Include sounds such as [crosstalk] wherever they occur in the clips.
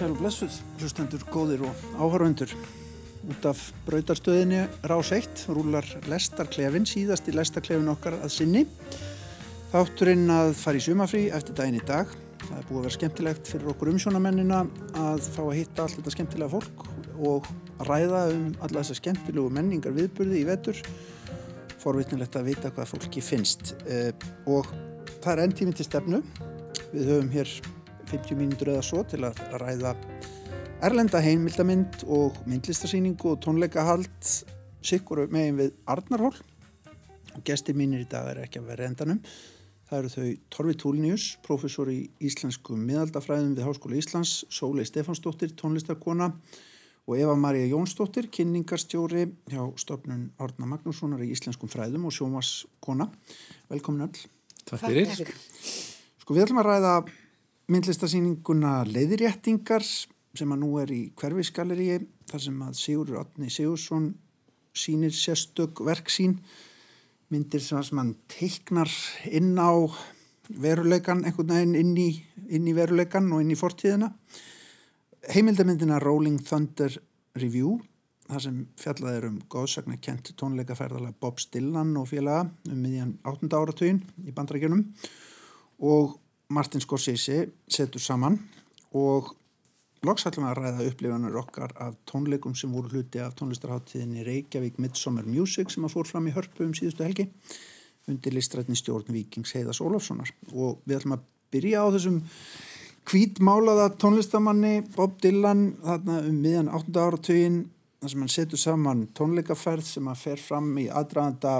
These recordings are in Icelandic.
Sæl og blessuð, hlustendur, góðir og áhörvendur. Út af brautarstöðinni rás 1 rúlar lestarklefin, síðast í lestarklefin okkar að sinni. Þátturinn að fara í sumafrí eftir daginn í dag. Það er búið að vera skemmtilegt fyrir okkur umsjónamennina að fá að hitta allt þetta skemmtilega fólk og ræða um alla þessa skemmtilegu menningar viðburði í vetur. Forvittnilegt að vita hvað fólki finnst. Eh, og það er enn tíminn til stefnu. Við höfum hér 50 mínútur eða svo til að ræða erlenda heimildamind og myndlistarsýningu og tónleikahald. Sikkur megin við Arnarhól. Og gestir mínir í dag er ekki að vera endanum. Það eru þau Torfi Túlnius professor í íslensku miðaldafræðum við Háskóla Íslands, Sólei Stefansdóttir tónlistarkona og Eva Maria Jónsdóttir, kynningarstjóri hjá stofnun Árna Magnússonar í íslenskum fræðum og sjómaskona velkomin öll. Takk fyrir. Sko við ætlum að ræða myndlistarsýninguna Leðiréttingar sem að nú er í hverfisgalleríi þar sem að Sigur Otni Sigursson sínir sérstök verk sín myndir sem að mann teiknar inn á veruleikan, einhvern veginn inn í, inn í veruleikan og inn í fortíðina heimildamindina Rolling Thunder Review þar sem fjallað er um góðsakna kent tónleikaferðala Bob Stillan og félaga um miðjan 8. áratugin í bandrækjunum og Martin Scorsese setur saman og loks ætlum að ræða upplifanur okkar af tónleikum sem voru hluti af tónlistarháttíðinni Reykjavík Midsummer Music sem að fór fram í hörpu um síðustu helgi undir listrætni stjórn Víkings Heiðas Ólafssonar og við ætlum að byrja á þessum hvítmálaða tónlistamanni Bob Dylan þarna um miðjan 8. áratugin þar sem hann setur saman tónleikaferð sem að fer fram í aðdraðanda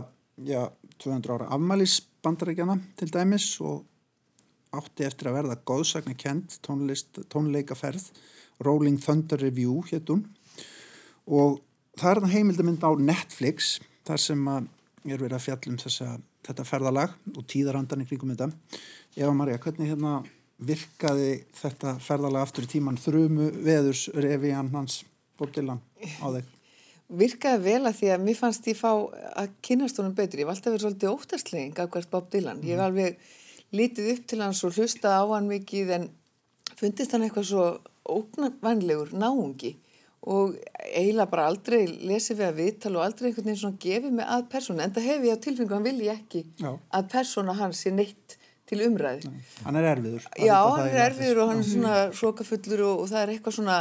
já, 200 ára afmælis bandarækjana til dæmis og átti eftir að verða góðsakna kent tónleikaferð Rolling Thunder Review héttum og það er það heimildamind á Netflix þar sem að ég er verið að fjalla um þessa, þetta ferðalag og tíðarandan í kringum þetta. Eva Maria, hvernig hérna virkaði þetta ferðalag aftur í tíman þrumu veðurs reviðan hans Bordilan á þig? [laughs] Virkaði vel að því að mér fannst ég fá að kynast honum betri, ég var alltaf verið svolítið óttastlegin af hvert Bob Dylan, ég var alveg lítið upp til hans og hlusta á hann mikið en fundist hann eitthvað svo ógnarvænlegur náungi og eiginlega bara aldrei lesið við að viðtala og aldrei einhvern veginn svona gefið mig að persóna en það hef ég á tilfengu, hann vil ég ekki Já. að persóna hans er neitt til umræði. Nei. Hann er erfiður. Já, hann er erfiður og hann er svona hrókafullur og, og það er eitthvað svona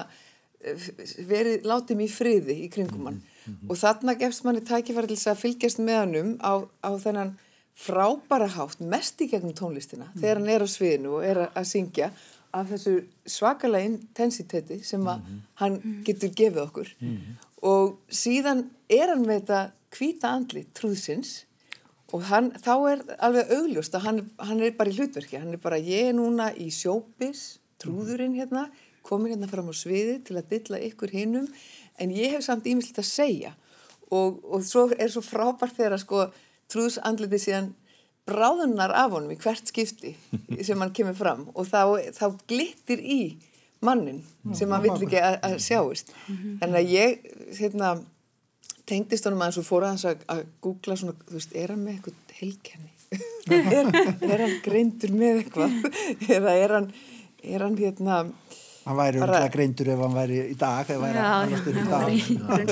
eh, verið, látið mér friði í kringum hann mm -hmm. og þarna gefst manni tækifæri til að fylgjast með hannum á, á þennan frábæra hátt mest í gegnum tónlistina mm. þegar hann er á sviðinu og er að syngja af þessu svakalega intensiteti sem að mm hann getur gefið okkur. Mm og síðan er hann með þetta hvita andli trúðsins og hann, þá er alveg augljóst að hann, hann er bara í hlutverki. Hann er bara ég er núna í sjópis trúðurinn hérna komin hérna fram á sviði til að dilla ykkur hinnum en ég hef samt ímislegt að segja. Og, og svo er svo frábært þegar að sko trúðsandliti síðan bráðunar af honum í hvert skipti sem hann kemur fram. Og þá, þá glittir í mannin sem hann vill ekki að, að sjáist. Þannig að ég hérna, tengdist honum aðeins og fór að hans að, að googla svona, þú veist, er hann með eitthvað heilkenni? [laughs] Er, er hann greindur með eitthvað? [laughs] Eða er hann er hann hérna hann væri umhverja greindur ef hann væri í dag eða væri hann í dag.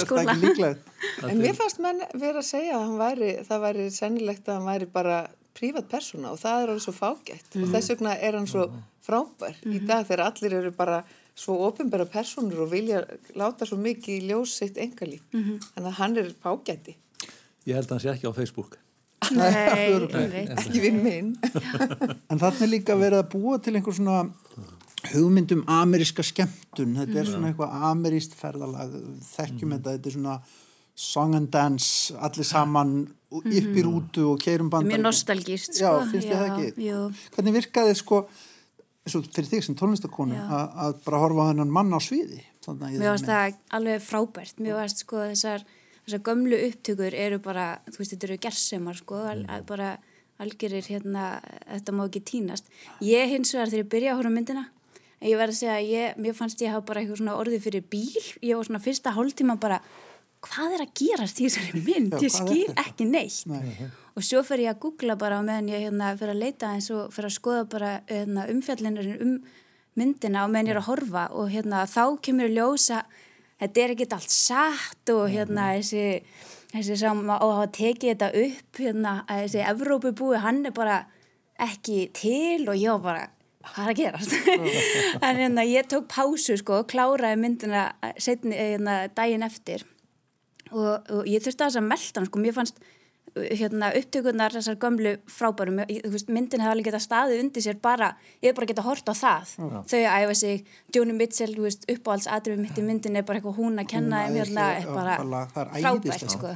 það er ekki líklegt. En mér fannst menn verið að segja að væri, það væri sennilegt að hann væri bara prívat persóna og það er alveg svo fágætt. Mm. og þess vegna er hann svo frábær mm. í mhm. dag þegar allir eru bara svo ofinbæra personur og vilja láta svo mikið í ljós sitt engalíf mm -hmm. þannig að hann er fágætti. Ég held að hann sé ekki á Facebook. Nei, ekki. Við minn. En þannig líka verið að búa til einhver svona hugmyndum ameríska skemmtun. Þetta er svona eitthvað ameríst ferðalag. Þekkjum mm. þetta, þetta er svona song and dance, allir saman upp í mhm. rútu og keirum bandar mjög nostalgíst sko. já, finnst þið það ekki? Jú. hvernig virkaði sko fyrir þig sem tónlistakonu að bara horfa á hennan mann á sviði? Mér finnst það alveg frábært. Mér finnst sko þessar, þessar gömlu upptökur eru bara, þú veist þetta eru gerðsemar sko, mm. bara algjörir hérna, þetta má ekki tínast. Ég hins vegar þegar ég byrja að horfa myndina en ég verði að segja að ég, mér fannst ég hafa bara eitthvað svona orði fyrir bíl. Ég var svona fyrsta hálftíma bara hvað er að gerast í þessari mynd? Já, ég skil ekki neitt. Nei. og svo fer ég að googla bara meðan ég hérna, fer að leita eins og fer að skoða bara hérna, umfjallinurinn um myndina og meðan ég er að horfa. Og hérna þá kemur í ljósa þetta er ekkert allt satt og hérna þessi, þessi sem á að hafa tekið þetta upp hérna að þessi Evrópubúi hann er bara ekki til. Og ég var bara hvað er að gerast? [laughs] En hérna ég tók pásu sko og kláraði myndina setni, hérna, daginn eftir. Og, og ég þurfti að þess að melda hann sko, mér fannst hérna, upptökurnar þessar gömlu frábærum myndin hefði alveg getað staðið undir sér bara, ég hef bara getað hort á það Já. þau æfa sig, Jóni Mitchell uppáhalds aðrifum mitt í myndin er bara eitthvað hún að kenna þeim hérna, er bara frábært sko.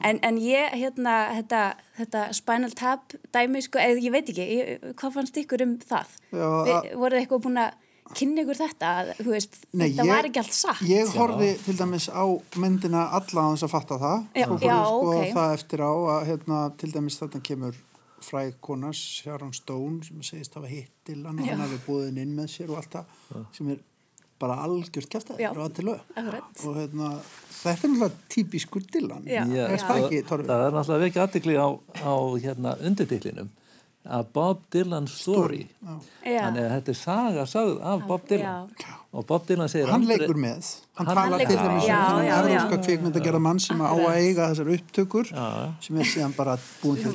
en, en ég hérna, þetta, þetta Spinal Tap dæmi, sko, eða ég veit ekki ég, hvað fannst ykkur um það? Já, Vi, voruð eitthvað búin að kynni ykkur þetta, veist, Nei, þetta ég, var ekki allt satt. ég horfi já. til dæmis á myndina alla á þess að fatta það. Já, og já, sko okay. það eftir á að hérna, til dæmis þarna kemur fræk konas Sharon Stone sem segist að hafa hittil hann og hann hafi búið inn með sér og allt það sem er bara algjört kæftæði og hérna, þetta er náttúrulega típiskur dillan það er náttúrulega ekki aðdekli á, á hérna, undirtillinum að Bob Dylan story. Þannig að þetta er saga sagð af Bob Dylan. já. og Bob Dylan segir hann leikur með, hann, hann talar til dæmis um þennan erðurska kvikmyndagerða mann sem á að eiga þessar upptökur já. sem er síðan bara búin til.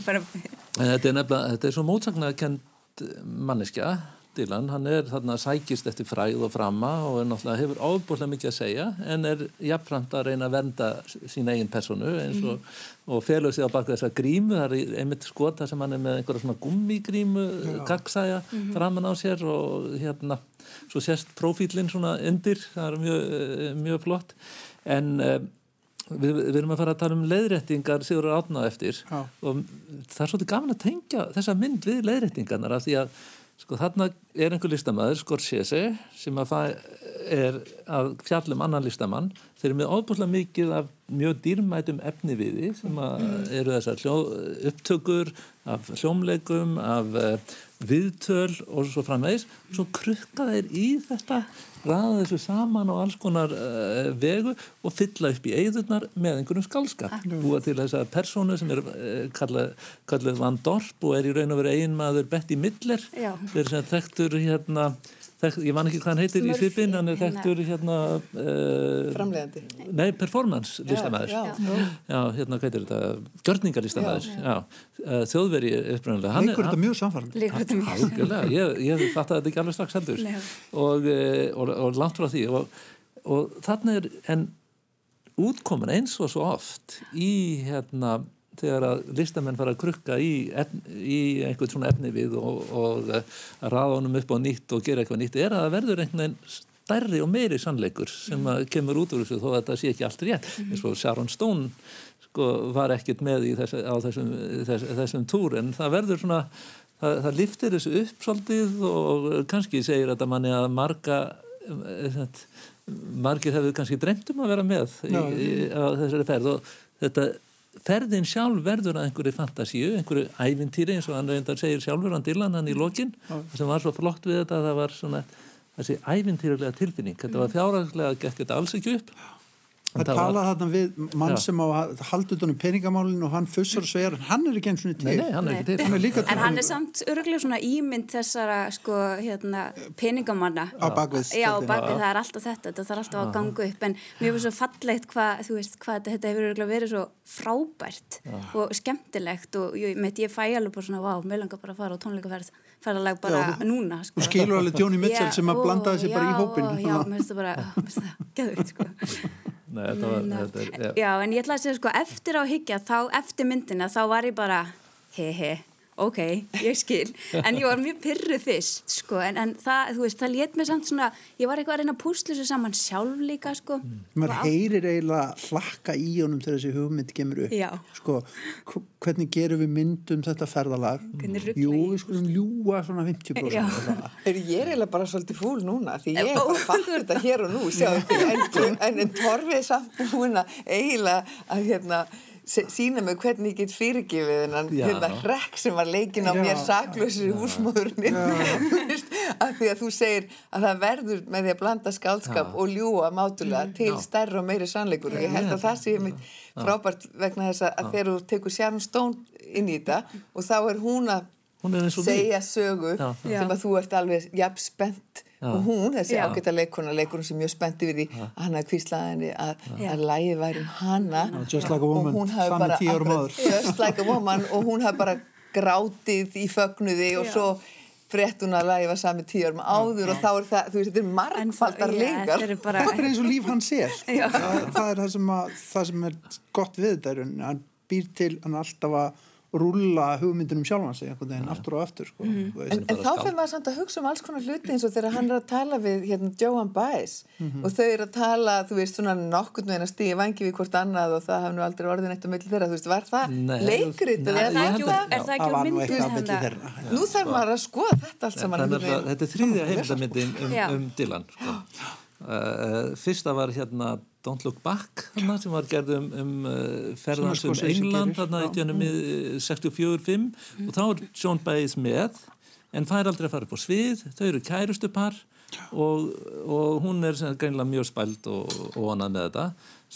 Þetta er nefnilega, þetta er svo mótsagnakend manneskja Dylan, hann er þarna sækist eftir fræð og framma og er náttúrulega hefur ábúrslega mikið að segja en er jafnframt að reyna að venda sín eigin personu eins og, mm. og felur sig á baka þessa grímu, það er einmitt skota sem hann er með einhverja svona gummigrímu kaksæja mm -hmm. framan á sér og hérna, svo sérst profílinn svona undir, það er mjög, eh, mjög flott en uh, Við, við erum að fara að tala um leiðrættingar sigur átnað eftir Já. og það er svolítið gaman að tengja þessa mynd við leiðrættingarnar af því að Sko þarna er einhver listamæður, Scorsese, sem að er að fjallum annan listamann. Þeir eru með óbúslega mikið af mjög dýrmætum efni við því sem eru þessar upptökur af hljómleikum, af uh, viðtöl og svo framvegis. Svo krukka þeir í þetta, ræða þessu saman á alls konar uh, vegu og fylla upp í eigðurnar með einhverjum skálskap. Búa til þessa persónu sem er uh, kallað, kallað Van Dorp og er í raun og veru einmaður Betty Midler. Þeir sem þekktur hérna þekkt, ég man ekki hvað hann heitir Smurf, í svipin hann er þekktur hérna uh, framlegandi nei, performance listamæður já, já. já, hérna hvað heitir þetta? Gjörningarlistamæður uh, þjóðveri uppröndilega líkur þetta mjög samfarrandi ég, ég fatt að þetta ekki alveg strax heldur. Og, eh, og, og langt frá því. Og, og þarna er en útkomin eins og svo oft í hérna þegar að listamenn fara að krukka í, í einhvern svona efni við og, og uh, raða honum upp á nýtt og gera eitthvað nýtt er að það verður einhvern veginn stærri og meiri sannleikur sem kemur út úr þessu þó að þetta sé ekki allt rétt. Mhm. eins og Sharon Stone sko, var ekkert með þess, á þessum, þess, þessum túr en það verður svona það, það liftir þessu upp svolítið og kannski segir þetta manni að marga eh, margir hefur kannski dreymt um að vera með í, í, á þessari ferð og þetta ferðin sjálf verður að einhverju fantasíu, einhverju ævintýri eins og hann reyndar segir sjálfur hann Dylan hann í lokin sem var svo flott við þetta það var svona þessi ævintýrulega tilfinning. Þetta var fjárhagslega gekk þetta alls ekki upp Það tala þarna við mann já. sem á haldutunum peningamálinu og hann fussar og segjar hann er ekki eins og niður til. Nei, nei, hann er ekki til. Hann er en hann er samt öruglega svona ímynd þessara sko, hérna, peningamanna. Á bakvið. Já, á bakvið það er alltaf þetta, það þarf alltaf að ganga upp en mér finnst svo fallegt hvað, þú veist, hvað þetta hefur öruglega verið svo frábært já. og skemmtilegt og ég, ég fæ alveg bara svona, vá, mér langar bara að fara á tónleikaferð ferðalag bara já, núna sko. og skilur alveg Jóni Mitchell sem að blandaði sér bara í hópin já, mér finnst það bara, mér finnst það geðvitt sko [laughs] Nei, þetta var, þetta er, já. já, en ég ætla að segja sko, eftir á higgja, þá, eftir myndina, þá var ég bara, he he, ok, ég skil, en ég var mjög pyrruð fyrst, sko, en, en það, þú veist, það létt mér samt svona, ég var eitthvað að reyna að púsla þessu saman sjálf líka, sko. Mm. Mér heyrir eiginlega hlakka í honum þegar þessi hugmynd kemur upp, Já. sko, hvernig gerum við myndum þetta ferðalag? Jú, við skulum ljúa svona 50%. Þegar [laughs] ég er eiginlega bara svolítið fúl núna, því ég fattur þetta hér og nú, sjáðu, [laughs] en, en, en torfið samt núna eiginlega að, hérna, sína mig hvernig ég get fyrirgifið en hérna hrekk sem var leikin á já, mér saklösir húsmóðurinn [laughs] af því að þú segir að það verður með því að blanda skálskap já. og ljúa mátulega til já. stærra og meiri sannleikur. Og ég held að það sé mitt frábært vegna þess að þegar þú tekur Sharon Stone inn í þetta og þá er hún að segja sögu sem að þú ert alveg jafn spennt og hún, þessi Já. ágæta leikona hún sem mjög spennt yfir því að hann hafði kvíslað henni að, Já. að lægi væri um hana. Just Like a Woman, og hún hafi samið bara tíu árum akkurat- áður. Just Like a Woman. Og hún hafi bara grátið í fögnuði og Já. svo frétt hún að lægi var sami tíu árum áður og þá er það, þú veist, þetta er margfaldar Já, leikar. þetta eru bara, þetta er eins og líf hans er. [laughs] Það, það er það sem, að, það sem er gott við þetta er að hann býr til hann er alltaf að rúlla hugmyndunum sjálfan sig einhvern veginn aftur og aftur sko, Mhm. þú En, en þá fyrir maður samt að hugsa um alls konar hluti eins og þegar hann er að tala við hérna, Joan Baez. Mhm. og þau eru að tala, þú veist, svona nokkurnu en að stíði vangi við hvort annað og það hafði nú aldrei orðin eitt á milli þeirra, þú veist, var það eða er það ekki er það úr var nú þarf maður að skoða þetta allt saman þetta er þriðja heimildamyndin um, um Dylan sko. uh, fyrsta var hérna Don't Look Back þarna, sem var gerð um, um uh, ferðans um England þarna já. 1964-5 og þá er John Baez með en fær aldrei að fara upp á svið. Þau eru kærustupar og, og hún er greinilega mjög spæld og, og annað með þetta.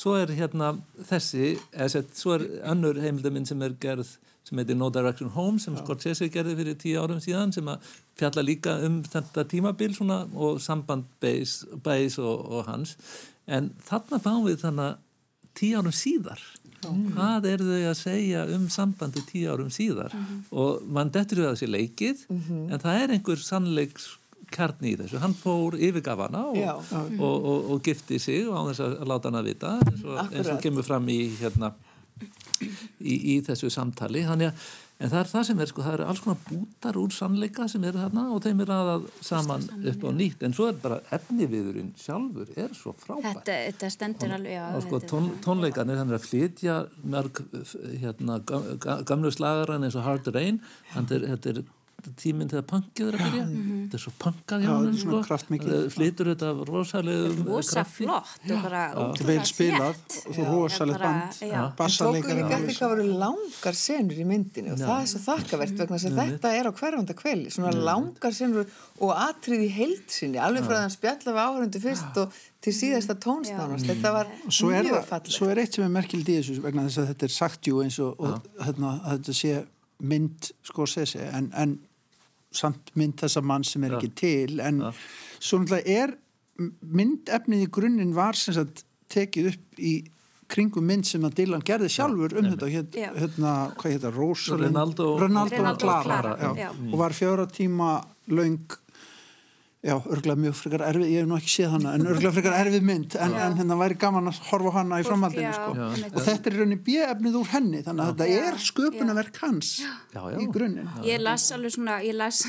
Svo er hérna þessi sett, svo er önnur heimildaminn sem er gerð sem heitir No Direction Home sem Scorsese gerði fyrir tíu árum síðan sem að fjalla líka um þetta tímabil svona, og samband Baez og, og hans en þarna fáum við þannig tíu árum síðar. Hvað eru þau að segja um sambandi tíu árum síðar? Og mann dettur við að þessi leikið en það er einhver sannleiks kjarni í þessu, hann fór yfirgaf hana og, Já. og, og, og gifti sig á þess að láta hana vita eins og, eins kemur fram í hérna í, í þessu samtali. Þannig að En það er það sem er, sko, það eru alls konar bútar úr sannleika sem eru þarna og þeim er aðað saman upp á nýtt. En svo er bara efniviðurinn sjálfur er svo frábært. þetta, þetta stendur alveg, já. Og sko, tón, hann er að flytja mörg hérna, gam- ga- gamlu slagaran eins og Hard Rain hann er, þetta er tíminn þegar punkið er að byrja. Þetta er svo punkað hjá Já, hann sko. flytur þetta rosalegum rosa flott og bara ótrúlega vel spilað bara- band. tókum líka eftir hvað voru langar senur í myndinu og það er svo þakkavert vegna þess að þetta er á hverjanda kveli svona langar senur og atrið í heild sinni, alveg frá þann spjalla við áhörundu fyrst og til síðasta tónstánast þetta var svo er, mjög fallegt. svo er eitt sem er merkild í þessu vegna þess að þetta er sagt jú eins og, og hérna, að þetta sé mynd sko sesi en, en samt mynd þessa mann sem er ekki til en svo náttúrulega er myndefnið í grunninn var sem sagt tekið upp í kringum mynd sem að Dylan gerði sjálfur um þetta hér, Já. hérna, hvað hétta, Rosalind Ronaldo- og Clara, og já. og var fjóra tíma löng Já, örgulega mjög frekar erfið, ég hef nú ekki séð hana, en örgulega frekar erfið mynd, en, en hérna væri gaman að horfa hana í framhaldinu, sko. Og þetta er í rauninni bjöfnið úr henni, þannig að þetta er sköpunarverk hans Já, já. í grunninn. Ég las alveg svona, ég las,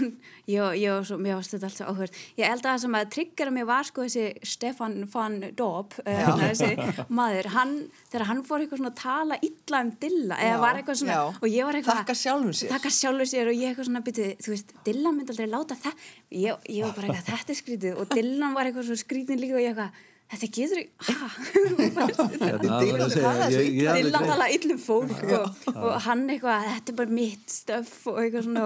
ég, ég var svo, mér varst þetta alltaf áhverð. Ég held að það sem að tryggjara mig var sko þessi Stefan van Dob, uh, þessi maður, hann, þegar hann fór eitthvað svona að tala illa um Dilla, eða Já, var eitthvað svona, já. og ég var eitthvað, Þakka sjálfum sér. þakka sjálfur sér og ég eitthvað svona byrjuð, þú veist, Dilla myndi aldrei láta það, ég, ég var bara eitthvað, þetta er skrítið. Og Dillan var eitthvað svo skrítin líka og ég eitthvað, þetta getur Hérna, svo [laughs] ég- ég hafði Dilla gleymt- tala illum fólk og, og hann eitthvað, þetta er bara mitt stöf. Og eitthvað svona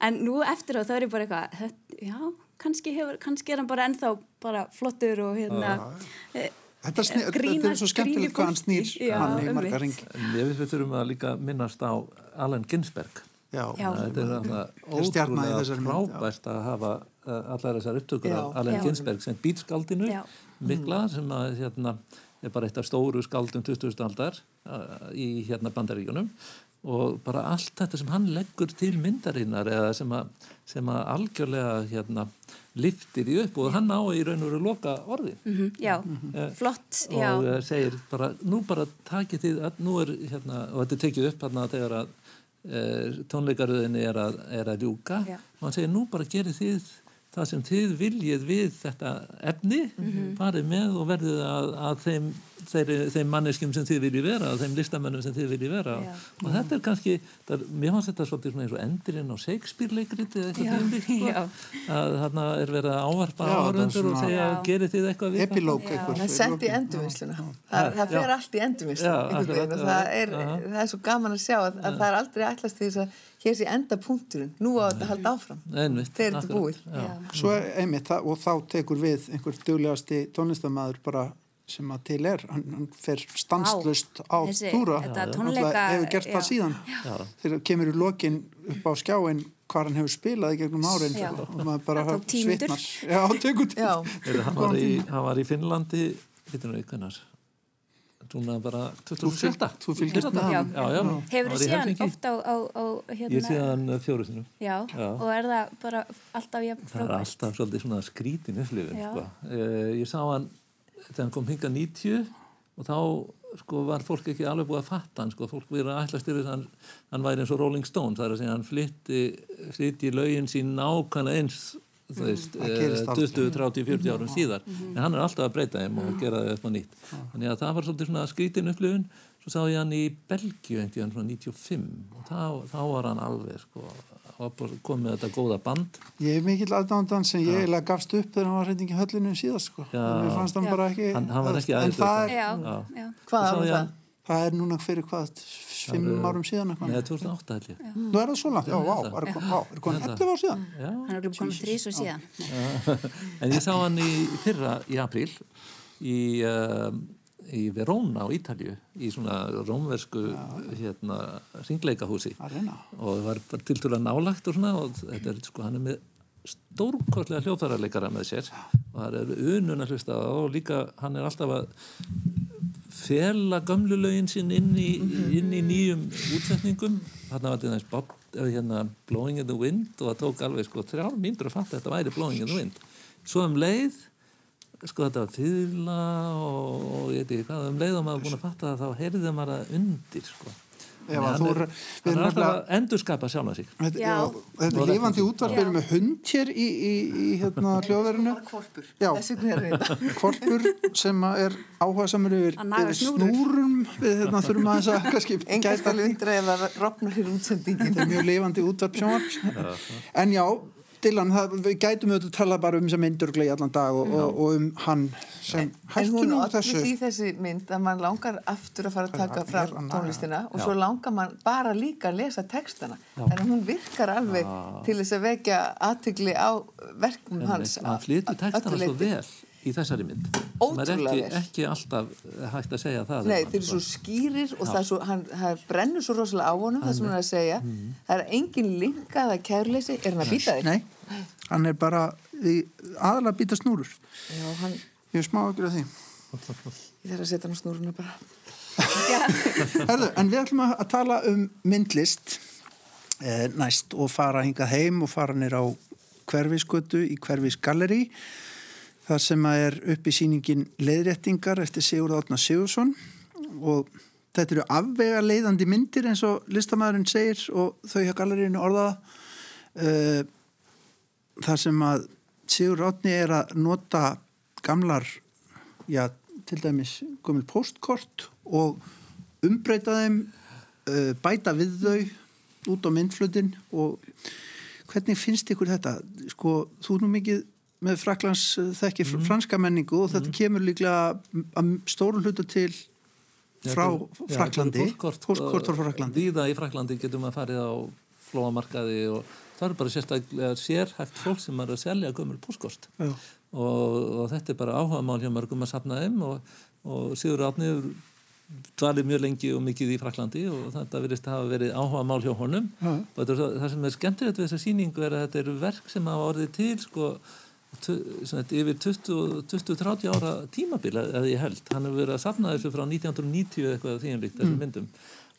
en nú eftir á þá er ég bara eitthvað þetta- já, kannski, hefur, kannski er hann bara ennþá bara flottur og hérna eh, Þetta, sni, þetta Grína- er svo skemmtilegt hvað hann snýr. Já, hann í marga ringi. Við þurfum að líka minnast á Allen Ginsberg. Já. Þetta er alltaf stjarna í ótrúlega frábært að hafa uh, allar þessar upptökur Já. af Allen. Ginsberg sem býtskaldinu mikla sem að hérna, er bara eitt af stóru skaldum 20. aldar uh, í hérna bandaríunum og bara allt þetta sem hann leggur til myndarinnar eða sem að, sem að algjörlega hérna, liftir í upp og hann á í raun og veru loka orðin mhm, já, flott já, og uh, segir bara, nú bara takið þið, er hérna, og þetta tekið upp hérna þegar að uh, tónleikaröðinni er að, er að ljúka. Já. og hann segir, nú bara gerið þið það sem þið viljið við þetta efni, farið með og verðið að, að þeim, þeir, þeim manneskjum sem þið viljið vera, þeim listamönnum sem þið viljið vera Já. og þetta er kannski, er- mér fannst þetta svolítið svona eins og endurinn á Shakespeare-leikrit eða eitthvað þvíumlíkt, sko, já. að þarna er verið að ávarpa áhörvendur og segja, Já. gerið þið eitthvað við það?" epilóg einhver. Það er sett í endurvinnsluna. Það, það fer allt í endurvinnsluna. Það, er, það er svo gaman að sjá að, að það er aldrei ætlast til þess að hér sé enda punkturinn. Nú á þetta að halda áfram. Einmitt, Þegar þetta er búið. já. já. Svo einmitt, það, og þá tekur við einhver duglegasti tónlistamæður bara sem að til er hann, hann fer stanslust á túra hefur gert það já. síðan Já. þegar kemur í lokin upp á skjáin hvað hann hefur spilað í gegnum árin Já. og maður bara Það svitnar já, Já, Heyrðu, hann, var í, hann var í Finnlandi við hvernar Svona bara 2017 þú fylgist með Já. hann Já, já, Hefur hann var þú í síðan Helsinki. oft á, á, á hérna? Ég sé hann fjóru sinum Já, Já. og er það bara alltaf jafn Það er frábært? alltaf svolítið svona skrítin upplifin sko. uh, Ég sá hann þegar hann kom hinga 90 og þá sko, var fólk ekki alveg búið að fatta hann sko. fólk verið að þess að hann, hann væri eins og Rolling Stone það er að segja hann flytti, flytti lögin sín nákvæmlega eins þú veist, eh, gerist aldrei. 20, 30, 40 árum síðar. En hann er alltaf að breyta þeim og gera þau á nýtt. Þannig að það var svolítið svona skrítin upplifun. Svo sá ég hann í Belgíu einhvern tíðan svona 95 og þá, þá var hann alveg sko, hann bara komið þetta góða band. Ég er mikill aðdándan sem ég eiginlega gafst upp þegar hann var reyndingi höllinu síðast sko. Já. mér fannst hann bara ekki Hann- hann var ekki en það er, Svo það? hann- það? Er núna fyrir hvað fimm árum síðan eitthvað? Nei, 2008 held ég. nú er það svo langt, já, vá, er það er komin 11 ár síðan? Já, Hann er komið þrís og síðan. [laughs] en ég sá hann í fyrra í apríl í, uh, í Verona á Ítalju í svona rómversku hérna, ringleikahúsi og það var bara tiltúrulega nálagt og svona og þetta er sko, hann er með stórkostlega hljóðfærarleikara með sér. Og það er unun að hlusta og líka hann er alltaf að fela gömlu lögin sín inn í, inn í nýjum útsetningum. Þarna var til þess Bob, eða hérna, Blowing in the Wind og það tók alveg sko þrjár mínútur að fatta að þetta væri Blowing in the Wind. Svo um leið sko þetta var fyrla og, og ég veit ekki hvað um leið og maður búin að fatta það þá heyrði maður það undir sko. Að hann er, er- hann er alltaf að endurskapa sjálfa sig. Þetta, Já. já, þetta er lifandi útvarp, við erum með hund hér í, í, í hérna [laughs] Já. þess er þetta. [laughs] Kvolpur sem að er áhuga samur yfir, Að yfir snúrum, við hérna, þurfum aðeins að [laughs] kannski gæta Þetta er mjög lifandi útvarp sjónvarp. En já, Dylan, það, við gætum auðvitað að tala bara um sem myndurgla í allan dag og, og, og um hann sem hættu nú þessu. því þessi mynd að mann langar aftur að fara að taka Það naga. tónlistina og svo langar mann bara líka að lesa textana. Þannig að hún virkar alveg til þess að vekja aðtigli á verkum hans. hann flytur textana svo vel í þessari mynd Ótrúlega ekki, vel. ekki alltaf hægt að segja það Nei, þeir eru svo skýrir og það, svo, hann, það brennur svo rosalega á honum það sem hann er að segja. Mhm. Það er engin linkað að kærleysi. Er hann að býta þig? Nei, hann er bara í, aðalega að býta snúrur. Já, hann, Ég er smá að gera því. ég þarf að setja hann á snúruna bara. [laughs] Herðu, en við ætlum að tala um myndlist eh, næst og fara hingað heim og fara nýr á hverfisgötu í hverfisgalleri þar sem að er upp í síningin leiðréttingar eftir Sigurð Átna Sigursson og þetta eru afvega leiðandi myndir eins og listamæðurinn segir og þau hjá gallerínu orðaða uh, þar sem að Sigur Átni er að nota gamlar, já, til dæmis gömul postkort og umbreyta þeim, uh, bæta við þau út á myndflutin. Og hvernig finnst ykkur þetta? Sko, þú nú mikið með Fraklands þekki mm. franska menningu og þetta kemur líklega að stóru hluta til frá Fraklandi, postkort frá Fraklandi. Víða í Fraklandi getur maður farið á flóamarkaði og það eru bara sérstaklega sérhæft fólk sem er að selja gömul postkort Já. og, og þetta er bara áhuga mál hjá mörgum að safna þeim og, og Sigur Átni dvalið mjög lengi og mikið í Fraklandi og þetta virðist að hafa verið áhuga mál hjá honum Já. og það sem er skemmtilegt við þessa sýningu er að þetta eru verk sem hafa orðið til sko yfir 20-30 ára tímabila eða ég held, hann hefur verið að safna þessu frá 1990 eitthvað því um líkt þessum myndum.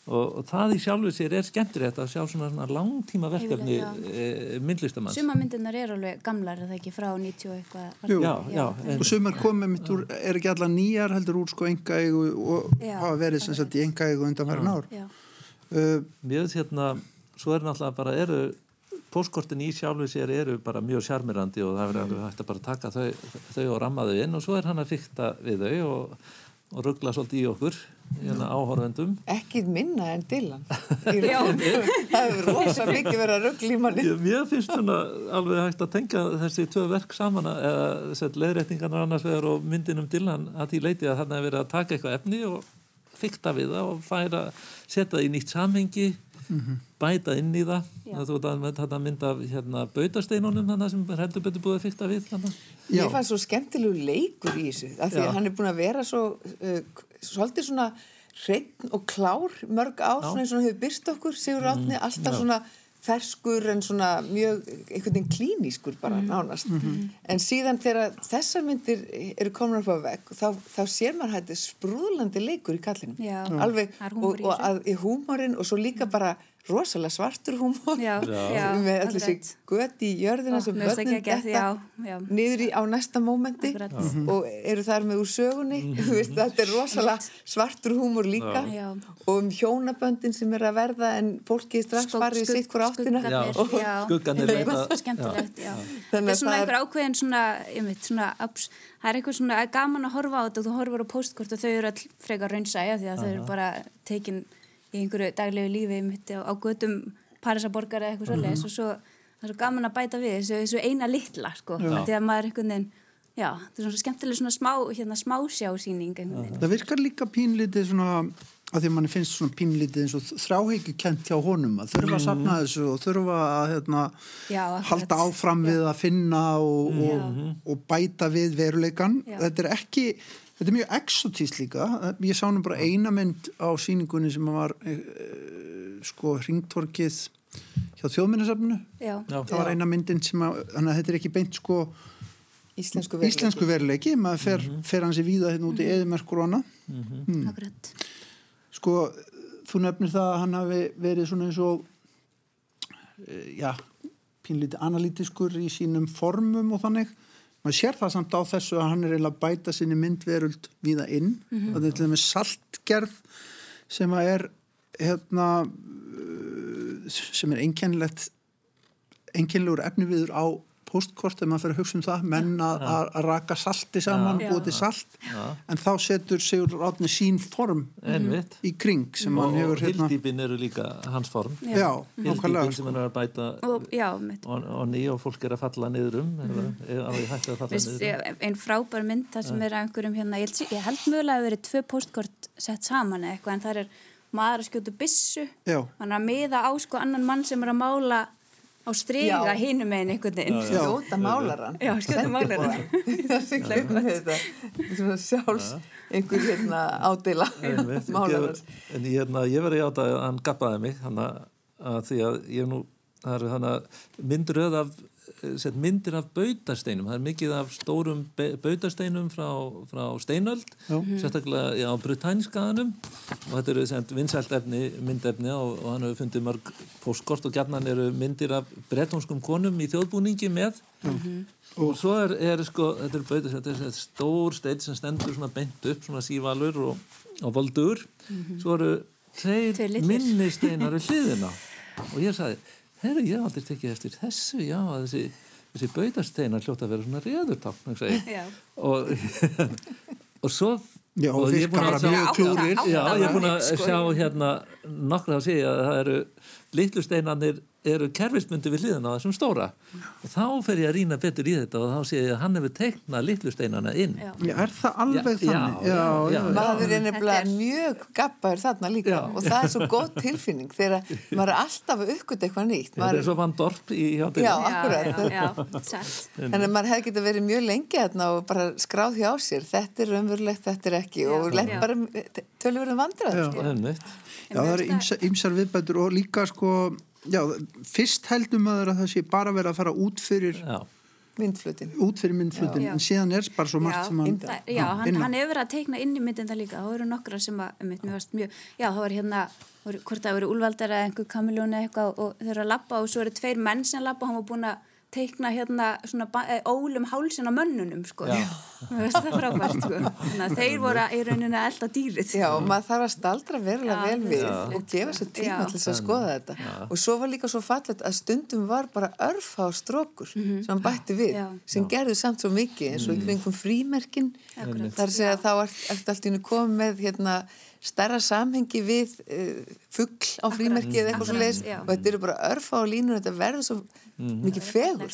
Og, og það í sjálfu sér er skemmtilegt að sjá svona, svona langtíma verkefni e, myndlistamanns. Suma myndirnar er alveg gamlar, er það ekki frá 90 og eitthvað? Jú. Já, já, en- og sumar komið mitt úr, er ekki allar nýjar heldur úr sko engaegu og Já. hafa verið sem sagt í engaegu undan verðan ár. Já, uh, hérna, svo er náttúrulega bara eru, póstkortin í sjálfu sér eru bara mjög sjarmirandi og það er alveg hægt að bara taka þau, þau og ramma þau inn og svo er hann að fykta við þau og, og ruggla svolítið í okkur, hérna áhorfendum. Ekki minna en Dylan. [laughs] Raun. það hefur rosa mikið verið að ruggla í manni. Mér finnst svona alveg hægt að tengja þessi tvö verk saman eða sett leðréttingarnar annars vegar og myndin um Dylan að því leiti að þarna er verið að taka eitthvað efni og fykta við það og færa, setja það í nýtt samhengi bæta inn í það Já. þú veit að þetta mynd af hérna, bautasteinunum þannig sem heldur betur búið að fykta við þannig. Já. Mér fannst svo skemmtilegu leikur í þessu af því Já. að hann er búin að vera svo uh, svolítið svona hreinn og klár mörg ár svona eins og hann hefur byrst okkur Sigur Átni, alltaf svona ferskur en svona mjög einhvern veginn klínískur bara nánast. En síðan þegar þessar myndir eru komin upp á vegg þá, þá sér maður hætti sprúðlandi leikur í kallinum. Já. alveg og, og að, í húmorinn og svo líka bara rosalega svartur húmor. Já, já, með allir sig göti í jörðina Ó, sem geggjað, detta niður í á næsta mómenti Akkurat. og eru þar með úr sögunni. Þú veist, þetta er rosalega svartur húmor líka. Já. og um hjónaböndin sem er að verða en fólki er strax farið í sitt hver áttina. Skuggarnir leita- skemmtilegt, það að er svona það er- einhver ákveðin svona, einmitt, svona ups, það er eitthvað svona gaman að horfa á þetta og þú horfur á postkort og þau eru all frekar raunsæja því að þau eru bara tekin í einhverju daglegu lífi einmitt á, á götum Parísaborgar eða eitthvað svoleiðis og svo það er svo gaman að bæta við þessu, þessu eina litla sko, því að maður er einhvern veginn já, það er svona skemmtileg svona smá hérna, smásjásýning Það virkar líka pínlítið svona að því að manni finnst svona pínlítið eins og þráhyggju kent hjá honum að þurfa að sapna þessu og þurfa að hérna, Já, halda áfram við að finna og, og, og bæta við veruleikan. Já. Þetta er ekki, þetta er mjög exotíst líka. Ég sá nú bara eina mynd á síningunni sem var e, sko hringtorkið hjá þjóðminnesafnu. Það var eina myndin sem að, að þetta er ekki beint sko íslensku veruleiki. íslensku veruleiki, maður fer, fer hansi víða hérna út í eðimerkur og annað. akkurat. Sko, þú nefnir það að hann hafi verið svona eins og eh, já, pínlítið analítiskur í sínum formum og þannig maður sér það samt á þessu að hann er eiginlega að bæta sinni myndveruld víða inn. Og þetta er til dæmis saltgerð sem að er hérna eh, sem er einkennilegt einkennilegur efniviður á postkort þegar maður fyrir að hugsa um það menn að, að að raka salti saman Já. búið til salt en þá setur Sigur Ráðni sín form Einmitt. í kring sem og, hann og hefur hérna hildýpin eru líka hans form. Já, já hildýpin nákvæmlega sem sko. hann er að bæta og já, og, og ný og fólk er að falla niður um niður um. ég- ein frábær mynd það sem er að einhverjum hérna, ég held, ég held mögulega að verið tvö postkort sett saman eitthvað en það er maður að skjóta byssu. Já. hann er að miða á sko annan mann sem er að mála á striga Já. hinum meginn einhvern veginn. Skjóta málaran Já, skjóta málarann. það sem hlaupa þetta [laughs] svona sjálfs einhver hérna ádela málarans en ég, hérna, ég verði átt að hann gappaði mig þannig að því að ég nú að myndiröð af set, myndir af bautasteinum. Það er mikið af stórum bautasteinum frá, frá steinöld sérstaklega já, á brutænskaðanum og þetta eru sem vinsælt efni myndefni og, og hann hefur fundið mörg postkort og gjarnan eru myndir af brettónskum konum í þjóðbúningi með. Og svo er, er sko þetta er, bauta, þetta er stór stein sem stendur svona beint upp, svona sívalur og, og voldur svo eru Tveir tveir litlir. minni steinar við hliðina. Og ég sagði, herru ég aldrei tekið eftir þessu, já, að þessi þessi bautasteinar hljóta að vera svona réðurtákn Já. og [laughs] og svo Já, og ég er búin að bara sjá- mjög klúrir. Átta- Já, ég er búin að sko. sjá hérna nokkra að segja að það eru litlu steinarnir eru kerfismundi við hliðina á þessum stóra og þá fer ég að rýna betur í þetta og þá sé ég að hann hefur teiknað litlu steinarna inn Já. Já, er það alveg Já, þannig? já, já, já. maður er nefnilega mjög gappaður þarna líka Já. og það er svo góð tilfinning þegar maður er alltaf að uppgöta eitthvað nýtt þetta maður er svo Van Dorp í hjá Já. Akkurat. Þannig að maður hefði getið verið mjög lengi þarna og bara skráð hjá sér, þetta er raunverulegt, þetta er ekki og Já. bara tölurverðum vandrað, sko. Einmitt. Já, það eru ýmsar viðbætur og líka sko, já, fyrst heldum maður að það sé bara verið að fara út fyrir, Já. myndflutin. út fyrir myndflutin, Já. en síðan er bara svo margt Já, sem hann... það, já hann, innan. hann hefur verið að teikna inn í myndinda líka þá eru nokkra sem að, um, varst mjög já, þá var hérna, hvort það voru úlvaldar eða einhver kamiljóni eitthvað og þau eru að labba og svo eru tveir menn sem labba og hann var búin að teikna hérna svona eh, ólum hálsin á mönnunum sko [laughs] frábært sko þeir voru í rauninni að elda dýrið Já, og maður þarf að staldra verulega Já, vel við já. og gefa sér tíma Já. til þess að skoða þetta. Og svo var líka svo fallet að stundum var bara örfá strókur sem hann bætti við, Já. sem gerðu samt svo mikið eins og í kringum frímerkin. Akkurat. Það er að segja þá ert, ert allt í hennu komið með hérna, stærra samhengi við uh, fuggl á frímerki eða eitthvað svo leiðis og þetta eru bara örfá línur, þetta verður svo mikið fegur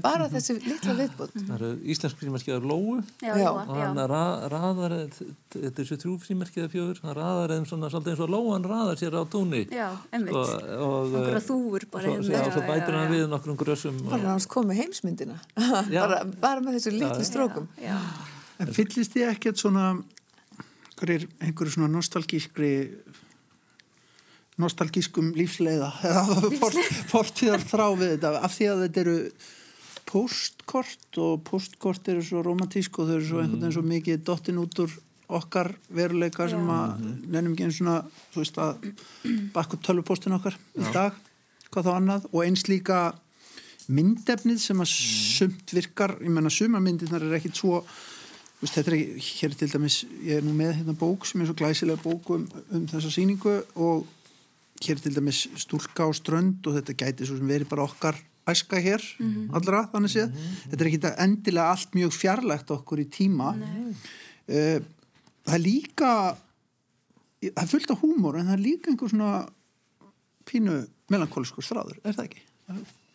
bara þessi litla viðbútt. Það eru íslensk frímerkiðar Lóu. Já, Já. Lóa, og hann raðar, þetta er þessu þrjú frímerkiða fjögur, hann raðar þeim svona svolítið eins og Lóan raðar sér á túnni. Já, einmitt. og, eh, svo, hérna. svo bætir hann við nokkrum grössum Bara hans komið heimsmyndina, [laughs] bara, bara með þessu litlu strókum. En fyllist þið ekkert svona einhverjir, einhverju svona nostalgískri nostalgískum lífsleiða [laughs] fortíðar þrá við þetta. Af því að þetta eru postkort og postkort eru svo romantísk og þau eru svo einhvern veginn svo mikið dottin út úr okkar veruleika sem að nefnum ekki einn svona þú veist að bakka upp tölvupostin okkar í dag, hvað þá annað. Og eins líka myndefnið sem að sumt virkar ég menna sumarmyndirnar er ekkit svo veist, þetta er ekki, hér er til dæmis ég er nú með hérna bók sem er svo glæsilega bók um, um þessa sýningu og hér er til dæmis stúlka á strönd og þetta gæti svo sem verið bara okkar æska hér, allra þannig séð. Þetta er ekki endilega allt mjög fjarlægt okkur í tíma. Uh, það er líka það er fullt af húmor en það er líka einhver svona pínu melankóliskur stráður, er það ekki?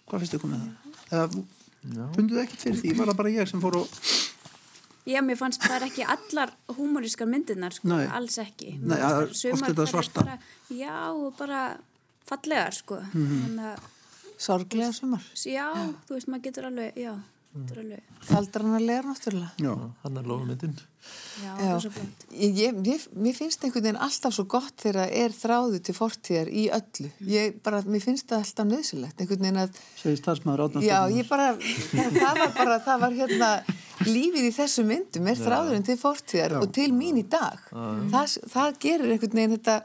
Hvað finnst ykkur með það? Eða funduðu ekkert fyrir því, var það bara ég sem fór og Já, mér fannst það er ekki allar húmorískar myndirnar, sko, Nei. alls ekki. Nei, Mér það er fannst þær oft sumar þetta svarta. Bara, já, og bara fallegar, sko. Þannig að, Sorglega sumar. já, þú veist, maður getur alveg, já, getur alveg, Kaldranarlega náttúrulega. já, hann er Lóumyndin. já, Já. það er. Ég, ég, mér finnst einhvern veginn alltaf svo gott þegar er þráðu til fortíðar í öllu. Ég bara, mér finnst það alltaf nöðsilegt. Einhvern veginn að, já, ég bara, það, það var bara, það var hérna, lífið í þessu myndum er þráðurinn til fortíðar og til mín í dag. Það, það gerir einhvern veginn þetta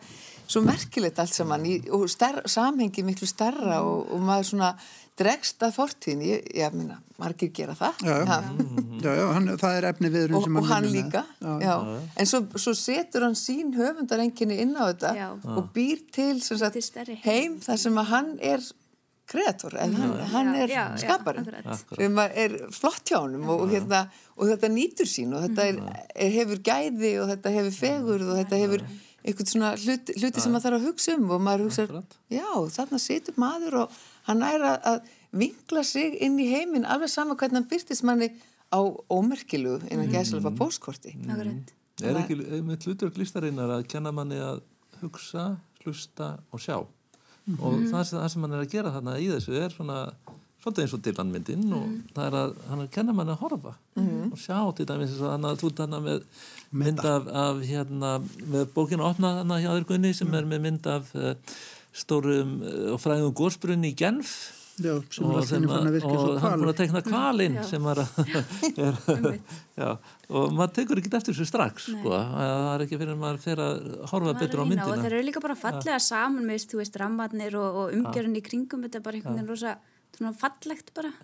svo merkilegt allt saman í, og star, samhengi miklu starra og, og maður svona dregst að fortíðin. Ég, ég minna, margir gera það. já, já, já, já hann, það er efni viðurinn og, sem og hann vinnur með. líka. Já, já. en svo, svo setur hann sín höfundarenginni inn á þetta Já. og býr til, sem sagt, Til heim. þar sem að hann er kreator, en hann, hann Já, er já, já, skapari akkurat. sem er flott hjá honum og, og, hérna, og þetta nýtur sín og þetta er, er, hefur gæði og þetta hefur fegurð og þetta hefur eitthvað svona hluti, hluti sem maður þarf að hugsa um og maður hugsa, já, þarna situr maður og hann er að, að vinkla sig inn í heiminn alveg sama hvernig hann byrtist manni á ómerkilu innan gæðslega póstkorti. Akkurat. Er ekki með hlutverk listarinnar að kenna manni að hugsa, hlusta og sjá. Og það, sem- það sem hann er að gera þarna í þessu er svona, svolítið eins og Dylan-myndin og það er að hann er að kenna manni að horfa og sjá til dæmis eins og hann að þú þarna með mynd af, af hérna, með bókina opna þarna hjá þér Gunni sem er með mynd af uh, stórum uh, og fræðum górsbrunni í Genf. Já, sem og, að og svo hann búin að tekna kvalinn sem [laughs] er, að- er já, og maður tekur ekki eftir þessu strax sko, að það er ekki fyrir að maður fer að horfa Maður betur á reyna og myndina. þeir eru líka bara fallega saman með, þú veist, rammarnir og, og umgjörun í kringum, þetta er bara einhvern veginn rosa svona fallegt bara.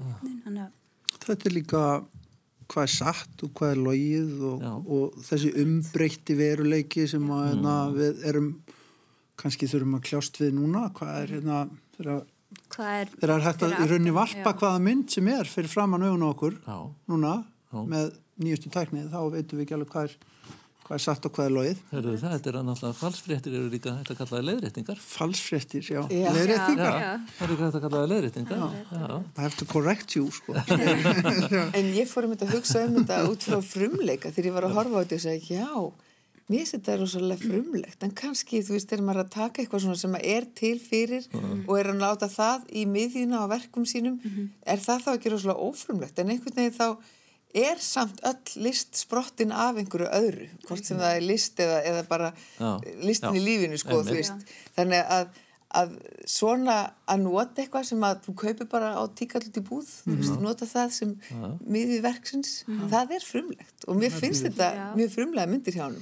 Þannig þetta er líka hvað er satt og hvað er logið og, og þessi umbreytti veruleiki sem að, hérna, Mm. við erum kannski þurfum að kljást við núna hvað er hérna er... er hægt að í rauninni aftan- varpa já. hvaða mynd sem er fyrir framann augun á okkur Já. núna Já. með nýjustu tæknið þá veitum við ekki alveg hvað er, hvað er satt og hvað er logið. Hörðu, það þetta er að náttúrulega falsfréttir eru líka hægt að kalla það leiðréttingar. Falsfréttir, já, leiðréttingar. Það er líka hægt að kalla það leiðréttingar. Já, I have to correct you sko. [laughs] En ég fór um þetta að hugsa um þetta út frá frumleika þegar ég var að horfa á þetta og segja, já, mér finnst þetta rosalega frumlegt, en kannski, þú veist, þegar maður er að taka eitthvað svona sem er til fyrir og er að láta það í miðjuna á verkum sínum, er það þá ekki rosalega ófrumlegt, en einhvern veginn þá er samt öll list sprottin af einhverju öðru, hvort sem það er list eða, eða bara Já, listin já. í lífinu, sko, Einmitt. Þannig að að svona að nota eitthvað sem að þú kaupir bara á tíkallut í búð þú veist, nota það sem miðið verksins það er frumlegt. Og mér finnst þetta mjög frumlega myndir hjá hann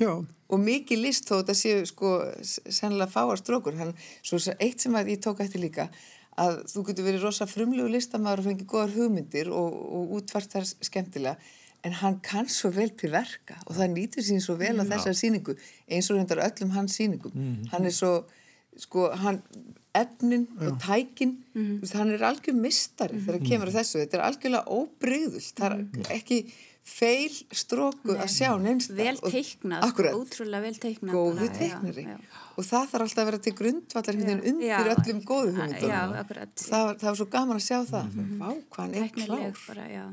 já, og mikið list þó þetta séu sko sennilega fáar strókur. Hann, svo eitt sem að ég tók eftir líka að þú getur verið rosa frumlegu listamæður og fengið góðar hugmyndir og, og útvart þar skemmtilega en hann kann svo vel til verka og það nýtur sín svo vel á þessar síningu eins og reyndar öllum hans síningum hann er svo sko hann efnin og tækin þú veist, hann er algjör mistari þegar kemur að þessu, þetta er algjörlega óbreyðult það er ekki feil stróku að sjá neynsta. vel teiknað, Akkurat, ótrúlega vel teiknað góðu bara, já, teiknari. já. Og það þarf alltaf að vera til grundvallar einhvern veginn undir Já. öllum góðu Já, hugmyndunum. akkurat. Það, var- það var svo gaman að sjá það. Vá, hvað hann er klár. bara, já.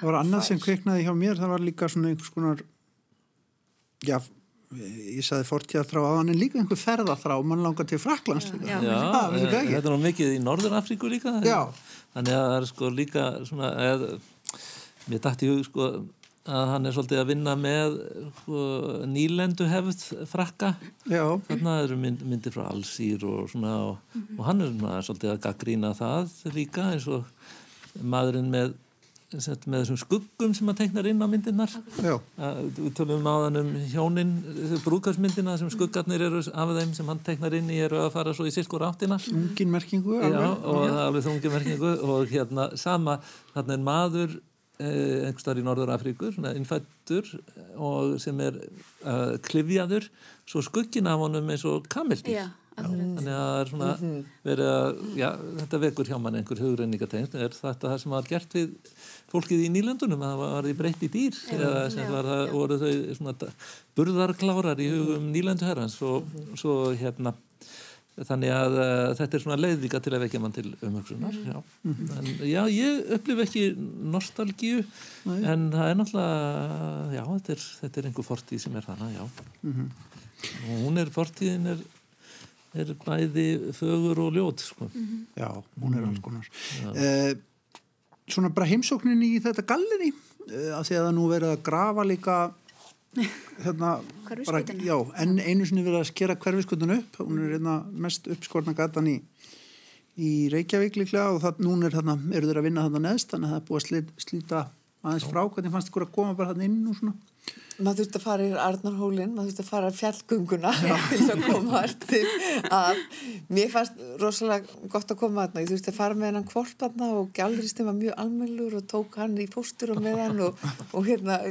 Það var annað sem kveiknaði hjá mér, það var líka svona einhvers konar, já, ég saði fortíðarþrá á hann en líka einhver ferðarþrá, mann langar til Fraklands. Já. Já, eh, þetta er nú mikið í Norður-Afríku líka. Já. Þannig að það er sko líka svona, eð, mér dætti hug sko að hann er svolítið að vinna með sko, nýlendu hefð frakka. Já, Þarna eru mynd, myndir frá Allsýr og svona og, og hann er svona svolítið að gaggrína það líka eins og maðurinn með, sagt, með þessum skuggum sem að teiknar inn á myndirnar. Að, við tölum áðan um hjónin brúkarsmyndina sem skuggarnir eru af þeim sem hann teiknar inn í eru að fara svo í sirkur áttina ungin merkingu. Já, alveg. og það er alveg þungi merkingu og hérna sama, þarna er maður eh, einhverstaðar í Norður Afríku svona innfættur og sem er uh, klifjaður svo skuggin af honum eins og kamildýr Já, akkurat. þannig að það er svona verið að, já, þetta vekur hjá mann einhver hugrenningategn, er þetta það sem var gert við fólkið í nýlöndunum að það var því breytt í dýr? Eða sem var það, voru þau svona burðarklárar í hugum nýlöndu herrans og svo hérna þannig að uh, þetta er svona leið líka til að vekja mann til umhugsunar já. En, já, ég upplif ekki nostalgíu en það er náttúrulega já, þetta er, þetta er einhver fortíð sem er þannig, já. Og hún er, fortíðin er er bæði fögur og ljót sko. Já, hún er alls konar. Eh, svona bara heimsóknin í þetta galleri, eh, af því að það nú verið að grafa líka hérna, bara, já, enn einu sinni verið að skera hverfiskutun upp, hún er hérna mest uppskorna gatan í í Reykjavík líklega og það, núna er þarna, eru þeir að vinna þarna neðst þannig að það er búið að slít, slíta aðeins frá. Hvernig fannst ykkur að koma bara þarna inn og svona? Maður þurfti að fara í Arnarhólinn, maður þurfti að fara fjallgönguna [laughs] til að koma til að. Mér fannst rosalega gott að koma þarna, ég þurfti að fara með hennan kvolp þarna og gælristin var mjög almennlur og tók hann í póstur og með hann og, og hérna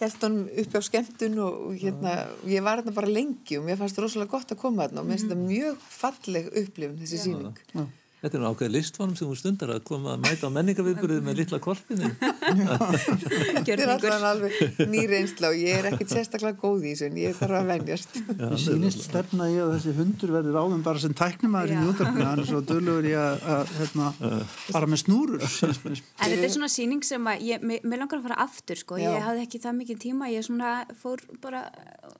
held hann upp á skemmtun og, og hérna ég var hérna bara lengi og mér fannst rosalega gott að koma þarna og mér finnst þetta mjög falleg upplifun þessi síning. Þetta er nú ákveð listform sem hún stundar að koma að mæta á menningaviðburðið með litla korpinu Þetta er alltaf alveg nýr einsla og ég er ekkit sérstaklega góð í þessu en ég þarf að venjast. Mér sýnist stefna í að þessi hundur verður áðum bara sem tæknimaður í útarpinu hann er svo dölur í að, að hérna, fara með snúrur. En þetta er svona síning sem að ég, mér, mér langar að fara aftur sko, Já. ég hafði ekki það mikið tíma, ég svona fór bara,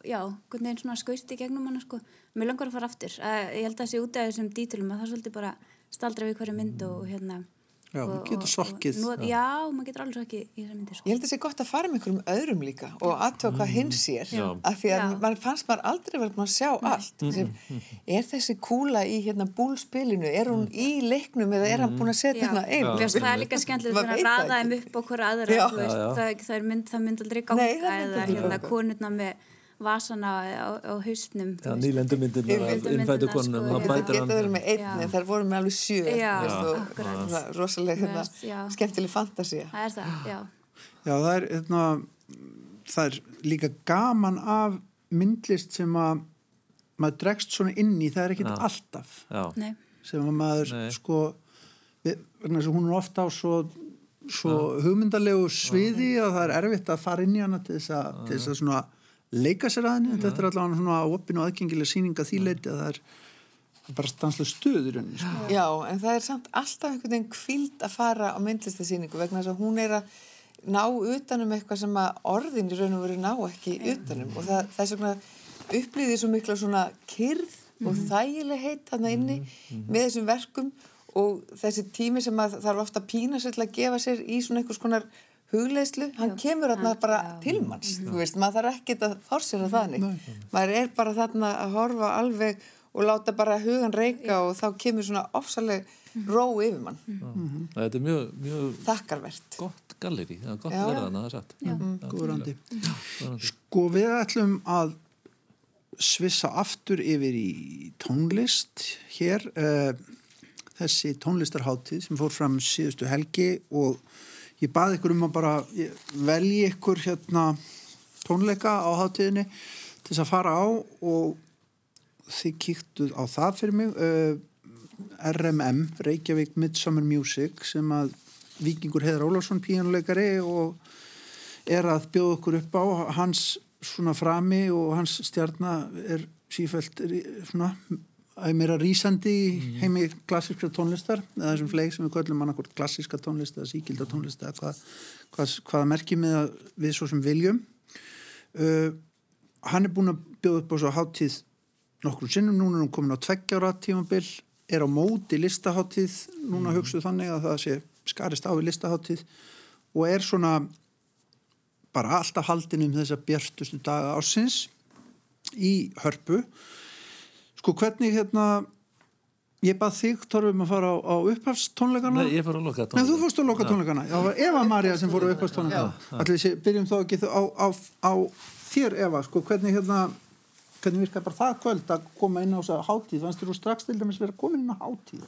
já, hvernig einn svona skausti gegnum hana sko, mér langar að fara aftur, að, ég held að það sé út af þessum dítilum að það er svolítið bara staldra við hverju mynd og hérna. Já, og, maður getur sokkið. Og, já, maður getur alveg sokkið í þessar myndir sko. Ég held að það sé gott að fara með einhverjum öðrum líka og aðtöða hvað hinn sér Já. af því að mann fannst maður aldrei verið að sjá allt sem, er þessi kúla í hérna búlspilinu er hún í leiknum eða er hann búin að setja hérna inn Mér finnst það er líka skemmtilegt Maður þegar að veit það raða þeim ekki. upp hverja aðra, Já. þú veist, Já, já. það, það, er mynd, það mynd aldrei ganga Nei, það myndi eða hérna konurna með vasana á, á hausnum af Nýlendumyndirnar, innfætu sko, það geta verið með einn Já. en þær voru með alveg sjö Já, akkurat. rosalega hérna, skemmtileg fantasía Það er það, já. Já, það er, hérna, það er líka gaman af myndlist sem að maður dregst svona inn í, það er ekkit Já. alltaf Já, Nei. sem að maður Nei. sko við, hún er ofta á svo, svo hugmyndalegu sviði og það er erfitt að fara inn í hana til þess að, til þess að svona leika sér að henni, þetta er allavega svona opin og aðgengileg sýninga því leiti að það er bara stanslega stuð í rauninni sko. Já, en það er samt alltaf einhvern veginn kvíld að fara á myndlistasýningu vegna þess að hún er að ná utanum eitthvað sem að orðin í raun og veru ná ekki utanum og það, þess vegna upplýði svo mikla svona kyrð og þægilegheit þarna inni með þessum verkum. Og þessi tími sem að þarf ofta að pína sér til að gefa sér í svona einhvers konar hugleðslu, hann kemur þarna bara til manns, þú veist, maður þarf ekkert að fórsera þannig, maður er bara þarna að horfa alveg og láta bara hugan reyka og þá kemur svona ofsaleg ró yfir mann. Þetta er mjög, mjög þakkarvert. gott galleri, það er gott Já. að það er satt. Já, Góðrandi. góðrandi. Sko við ætlum að svissa aftur yfir í tónlist hér. Uh, þessi tónlistarháttíð sem fór fram síðustu helgi og ég baði ykkur um að bara velji ykkur hérna tónleika á háttíðinni til þess að fara á og þið kíktuð á það fyrir mig. Uh, RMM, Reykjavík Midsummer Music sem að Víkingur Heðar Ólafsson píjónuleikari og er að bjóða okkur upp á. Hans svona frami og hans stjarnar er sífælt svona meira rýsandi í heimi klassískra tónlistar eða þessum fleik sem við köllum annarkort klassíska tónlist eða síkilda tónlist eða hvað, hvað, hvaða merkjum við, við svo sem viljum. Uh, hann er búin að bjóða upp á svo háttíð nokkrum sinnum, núna er hún komin á tveggjára tímabil, er á móti listaháttíð, núna hugstuð þannig að það sé skarist á í listaháttíð og er svona bara alltaf haldin um þessa bjartustu daga ásins í hörpu sko hvernig hérna ég bað þig Torfum að fara á, á upphafstónleikana. Nei, ég fór að loka Nei, tónleikana. þú fórst að loka tónleikana. Já, það var Eva Maria sem fór á upphafstónleikana. Allir við byrjum þá ekki á, á, á þér Eva, sko, hvernig hérna hvernig virkaði bara það kvöld að koma inn á þessa hátíð, fannst þér þú strax til dæmis vera komin inn á hátíð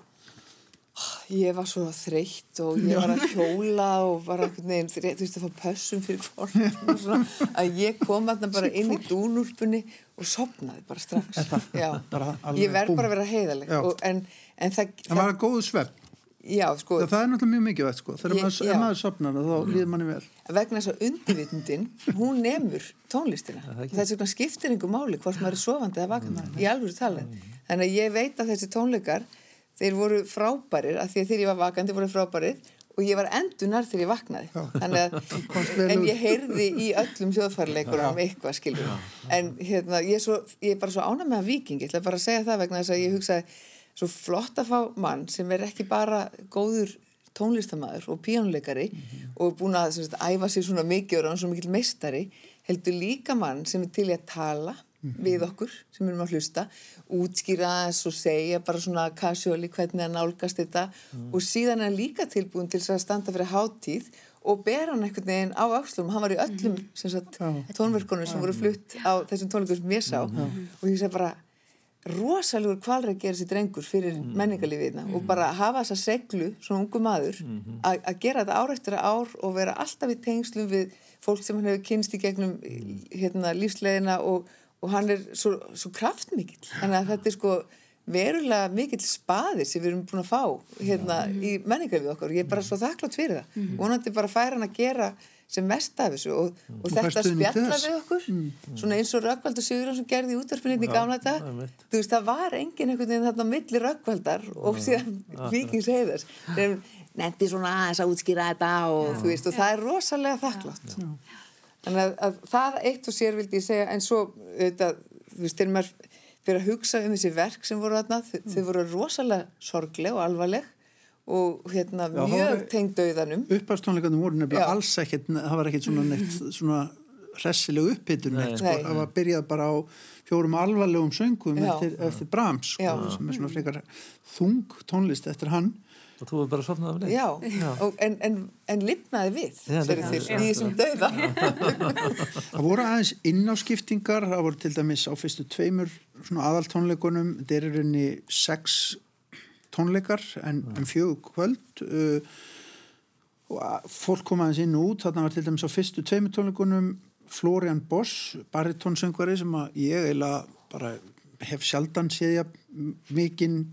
Ég var svo þreytt og ég var að hjóla og var einhvern veginn, þú veist, að fá pössum fyrir svona, að ég kom þarna bara inn í dúnúlpunni og sopnaði bara strax. Já, bara alveg ég verð bara að vera heiðaleg og, en, en það, Það var að góðu svepp já, sko, Það er náttúrulega mjög mikið veit, sko. Þegar Ég- maður, maður sopnar þá líður manni vel. Vegna þess að undirvitundin, hún nemur tónlistina. Þess vegna skiptir einhver máli hvort maður er sofandi eða vakandi í alvöru talið. Þannig að ég veit að þessi tónleikar, þeir voru frábærir, af því að þegar ég var vakandi voru frábærir og ég var endunar þegar ég vaknaði. Þannig að, [laughs] en ég heyrði í öllum þjóðfærleikurum eitthvað skilur. En hérna, ég er, svo, ég er bara svo ánað með að viking, ég ætla bara að segja það vegna þess að ég hugsaði svo flott að fá mann sem er ekki bara góður tónlistamæður og píjónuleikari og búin að sagt, æfa sér svona mikið og ráðan svo mikil meistari heldur líka mann sem er til að tala við okkur sem erum að hlusta útskýra aðeins og segja bara svona casually hvernig að nálgast þetta. Og síðan er líka tilbúin til þess að standa fyrir hátíð og bera hann einhvern veginn á axlum hann var í öllum sem sagt, tónverkunum sem voru flutt á þessum tónleikum sem ég sá. Og ég segi bara rosalegur kvalræk gerir sér drengur fyrir menningarlífiðna og bara hafa þessa seglu, svona ungu maður að að gera þetta ár eftir ár og vera alltaf í tengslum við fólk sem hann hefur kynst í gegnum hérna, lífsleðina og, og hann er svo, svo kraftmikill. Þannig að þetta er sko verulega mikill spaðir sem við erum búin að fá hérna í menningarlífið okkar. Og ég er bara svo þakklátt fyrir það. Vonandi bara færa hann að gera sem mest af þessu og, og þetta fær stuðning til spjalla við okkur. Svona eins og Rökkvaldur Sigurðarsson gerði í útvarfinni í gamla þetta einmitt. þú veist það var engin einhvern veginn þarna á milli Rökkvaldar og síðan Víkings heiðars. Nefndi svona aðeins að útskýra þetta og þú veist og það er rosalega þakklátt þannig að, að það eitt og sér vildi ég segja en svo auðvitað, þú veist þegar maður fyrir að hugsa um þessi verk sem voru þarna þau, þau voru rosalega sorgleg og alvarleg og hérna Já, mjög tengd auðanum Upphafstónleikarnir voru nefnilega alls ekkert það var ekkert svona neitt svona hressileg upphitun neitt, sko. Það var byrjað bara á fjórum alvarlegum söngum eftir, eftir Brahms sko, sem er svona frekar þung tónlist eftir hann Og þú er bara sofnað af leik. Já, Og, en, en, en lifnaði við Já, lifnaði til, í þessum dauða. [laughs] [laughs] Það voru aðeins innáskiptingar það voru til dæmis á fyrstu tveimur svona aðaltónleikunum þetta er í rauninni sex tónleikar en, en fjögur kvöld uh, og fólk kom aðeins inn og út. Þarna var til dæmis á fyrstu tveimur tónleikunum Florian Boss, baritónsöngvari sem að ég eiginlega bara hef sjaldan séð ég mikinn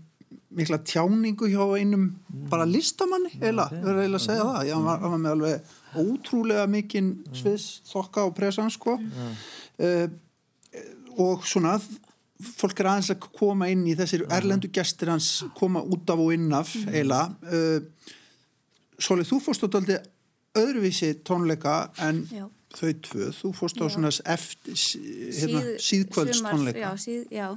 mikla tjáningu hjá einum bara listamanni eiginlega, ég verður eiginlega að segja það, ég hann var, hann var með alveg ótrúlega mikinn sviðs þokka og presan sko. Uh, og svona fólk er aðeins að koma inn í þessir erlendu gestir hans koma út af og inn af eiginlega. Uh, Sólið, þú fórst á daldi öðruvísi tónleika en Já. þau tvö, þú fórst á Já. svona eftir, hérna, Síð- síðkvölds sumar- tónleika já, síð, já.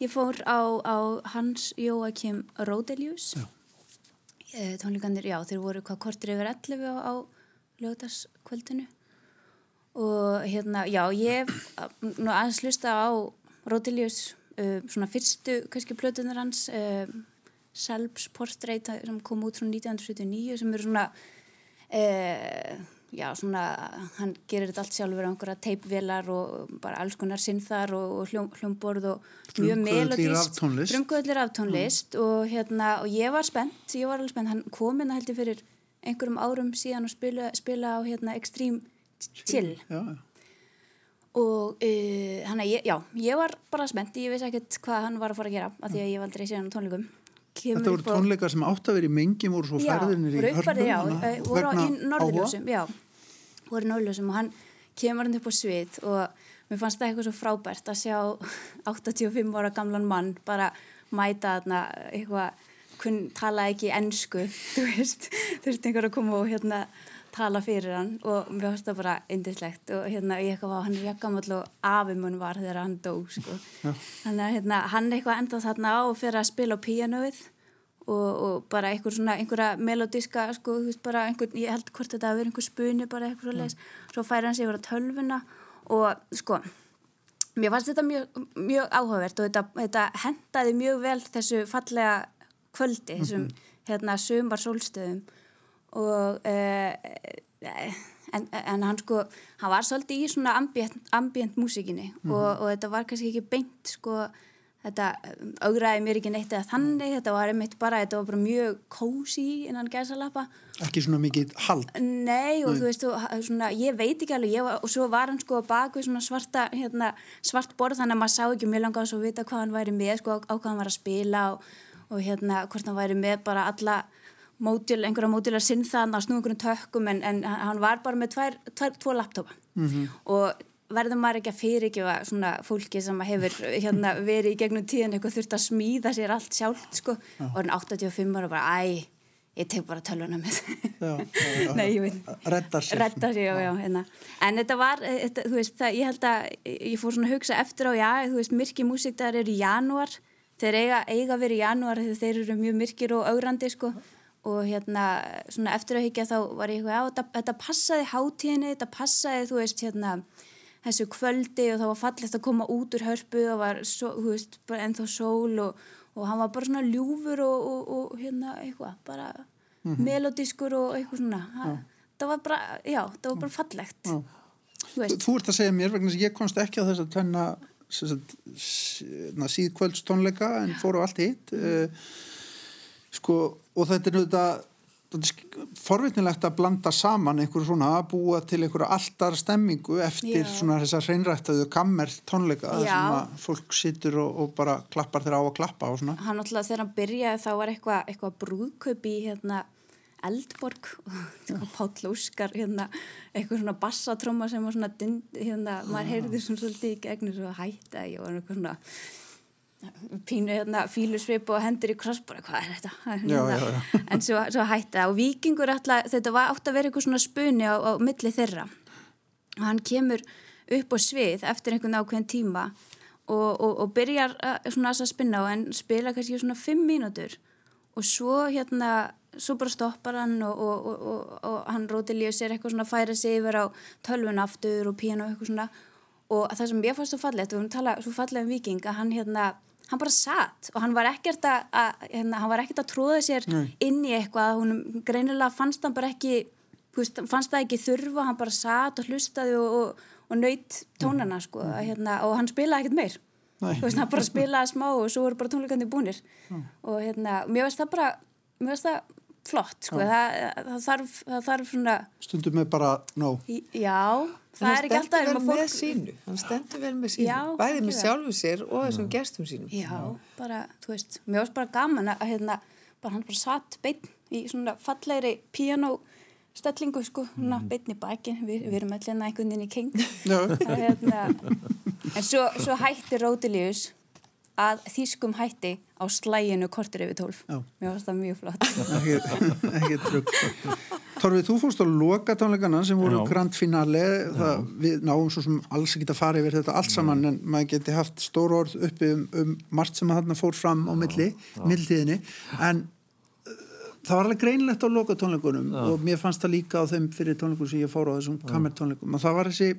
Ég fór á, á Hans Jóakim Ródelius. E, tónleikandir, já, þeir voru hvað kortir yfir 11 á, á lögdaskvöldinu og hérna, já, ég nú aðeins hlusta á Ródelius uh, svona fyrstu, kannski plötunar hans uh, Selbs Portrait sem kom út frá 1979 sem eru svona uh, já, svona hann gerir þetta allt sjálfur á einhverja teipvélar og bara alls konar sinnþar og, hljóm, hljómborð og mjög melodíst raftónlist. frumkvöldir af tónlist og hérna, og ég var spennt ég var alveg spennt, hann kom hérna heldur fyrir einhverjum árum síðan og spila, spila á hérna Extreme Chill. Já, og uh, hann að ég, já, ég var bara spennt, ég veist ekkert hvað hann var að fara að gera af því að ég var aldrei síðan á tónleikum Þetta voru tónleikar sem átt að vera í mengi voru svo Já, færðinir í voru uppfærðir, já, hörnum eh, voru í norðurljósum, já. Voru Norljósum og hann kemur hann upp á svið og mér fannst það eitthvað svo frábært að sjá [laughs] 85 ára gamlan mann bara mæta þarna eitthvað tala ekki ennsku [laughs] þú veist, þurfti einhver að koma og hérna tala fyrir hann og mér finnst það bara indislegt og hérna ég eitthvað hann er jakkamall og afimun var þegar hann dó sko. þannig að hérna, hann eitthvað endað þarna á og fyrir að spila á píanóið og, og bara einhver svona einhverja melodíska sko, bara einhver, ég held hvort þetta að vera einhver spuni bara eitthvað svo leiðis, svo færi hann sig yfir að tölvuna og sko mér fannst þetta mjög, mjög áhugavert og þetta, þetta hendaði mjög vel þessu fallega kvöldi þessum hérna sumar sólstöðum og uh, en, en hann sko hann var svolítið í svona ambient, ambient músikinni Mhm. og, og þetta var kannski ekki beint sko þetta augraði mér ekki neitt eða þannig. Þetta var einmitt bara, þetta var bara mjög kósi innan gæsalappa. Ekki svona mikið hald? Nei og þú veist, og, svona, ég veit ekki alveg, var, og svo var hann sko bak við svona svarta, hérna, svart borð þannig að maður sá ekki mjög langa á svo vita hvað hann væri með, sko, á hvað hann var að spila og, og hérna, hvort hann væri með bara alla módjul, einhverja módjular sinnþaðan á snúingunum tökkum en, en hann var bara með tvær, tvær, tvo laptopa. Og verður maður ekki að fyrirgefa svona fólki sem hefur hérna, [laughs] verið í gegnum tíðan eitthvað þurft að smíða sér allt sjálft sko. Og hann 85 ára bara, æ, ég tek bara tölvuna með. [laughs] Reddar sér. Reddar sér, já, já, hérna. En þetta var, þetta, veist, það, ég held að ég fór svona að hugsa eftir á, já, þú veist myrki músikdagar eru í janúar. Þeir eiga, eiga vera í janúar þegar þeir eru mjög myrkir og augrandi, sko og hérna, svona eftir að higgja þá var ég eitthvað, já, þetta, passaði hátíðinni, þetta passaði, þú veist, hérna þessu kvöldi og það var fallegt að koma út úr hörpu og var, svo, þú veist, bara ennþá sól og, og hann var bara svona ljúfur og, og, og hérna, eitthvað, bara melodískur og eitthvað svona. Ha, það var bara, já, það var bara fallegt Já. þú Þú ert að segja mér vegna að ég komst ekki á þess að tvenna síðkvölds tónleika en fóru á allt hitt. Uh, sko og þetta er þetta forvitnilegt að blanda saman einhver svona að búa til einhverja alltar stemmingu eftir Já. svona þessar hreinrættaðu kammer tónleika sem að fólk situr og, og bara klappar þeirra á að klappa og svona. Hann náttúrulega þegar hann byrjaði þá var eitthvað eitthva brúðkaup í hérna Eldborg. [laughs] Og Páll Óskar hérna, eitthvað svona bassatróma sem var svona dind, hérna, maður heyrði svona svolítið í gegnum svo hætta ég var eitthvað svona pínu hérna fílusvip og hendur í kross bara hvað er þetta? Já, já, já. [laughs] en svo, svo hætta og vikingur alltaf, þetta var átt að vera eitthvað svona spuni á, á milli þeirra. Og hann kemur upp á svið eftir einhvern ákveðin tíma og, og, og byrjar að, svona að spinna og en spila kannski svona fimm mínútur. Og svo hérna svo bara stoppar hann og, og, og, og, og hann róti lífið sér eitthvað svona færa sig yfir á tölvun aftur og píano og eitthvað svona. Og það sem ég fannst svo og hún tala svo fallega um viking að hann hérna hann bara satt og hann var ekkert að, að hérna, hann var ekkert að tróða sér inn í eitthvað, hún greinilega fannst hann bara ekki veist, fannst það ekki þurfa, hann bara satt og hlustaði og, og, og nöyt tónana sko, að, hérna, og hann spilaði ekkert meir. Nei. þú veist, hann bara spilaði smá og svo voru bara tónleikandi búnir. Og hérna, mér veist það bara mér veist það flott, sko. Það, það, þarf, það þarf svona stundum með bara, no í- já, það er ekki alltaf hann stendur vel að með fólk sínu. Hann stendur vel með sínu, Já, bæði með sjálfu sér og þessum gestum sínum. Já, bara, þú veist, mér varst bara gaman að hérna, bara hann bara satt beinn í svona fallegri píanó stellingu, sko, svona beinn í bækin við, við erum allir einhvern veginn í keng Já. [laughs] hérna, en svo, svo hætti Rótilius að þýskum hætti á slæginu kortur yfir tólf. Já. mér varst það mjög flott. Ekki, trugg Torfið, þú fórst á loka tónleikana sem voru Já. grand finale. Það, við náum svo sem alls ekki að fara yfir þetta allt saman en maður geti haft stór orð uppi um, um margt sem að þarna fór fram á milli, millitíðinni. En uh, það var alveg greinlegt á loka tónleikunum og mér fannst það líka á þeim fyrir tónleikum sem ég fór á þessum kamertónleikum. Og það var þessi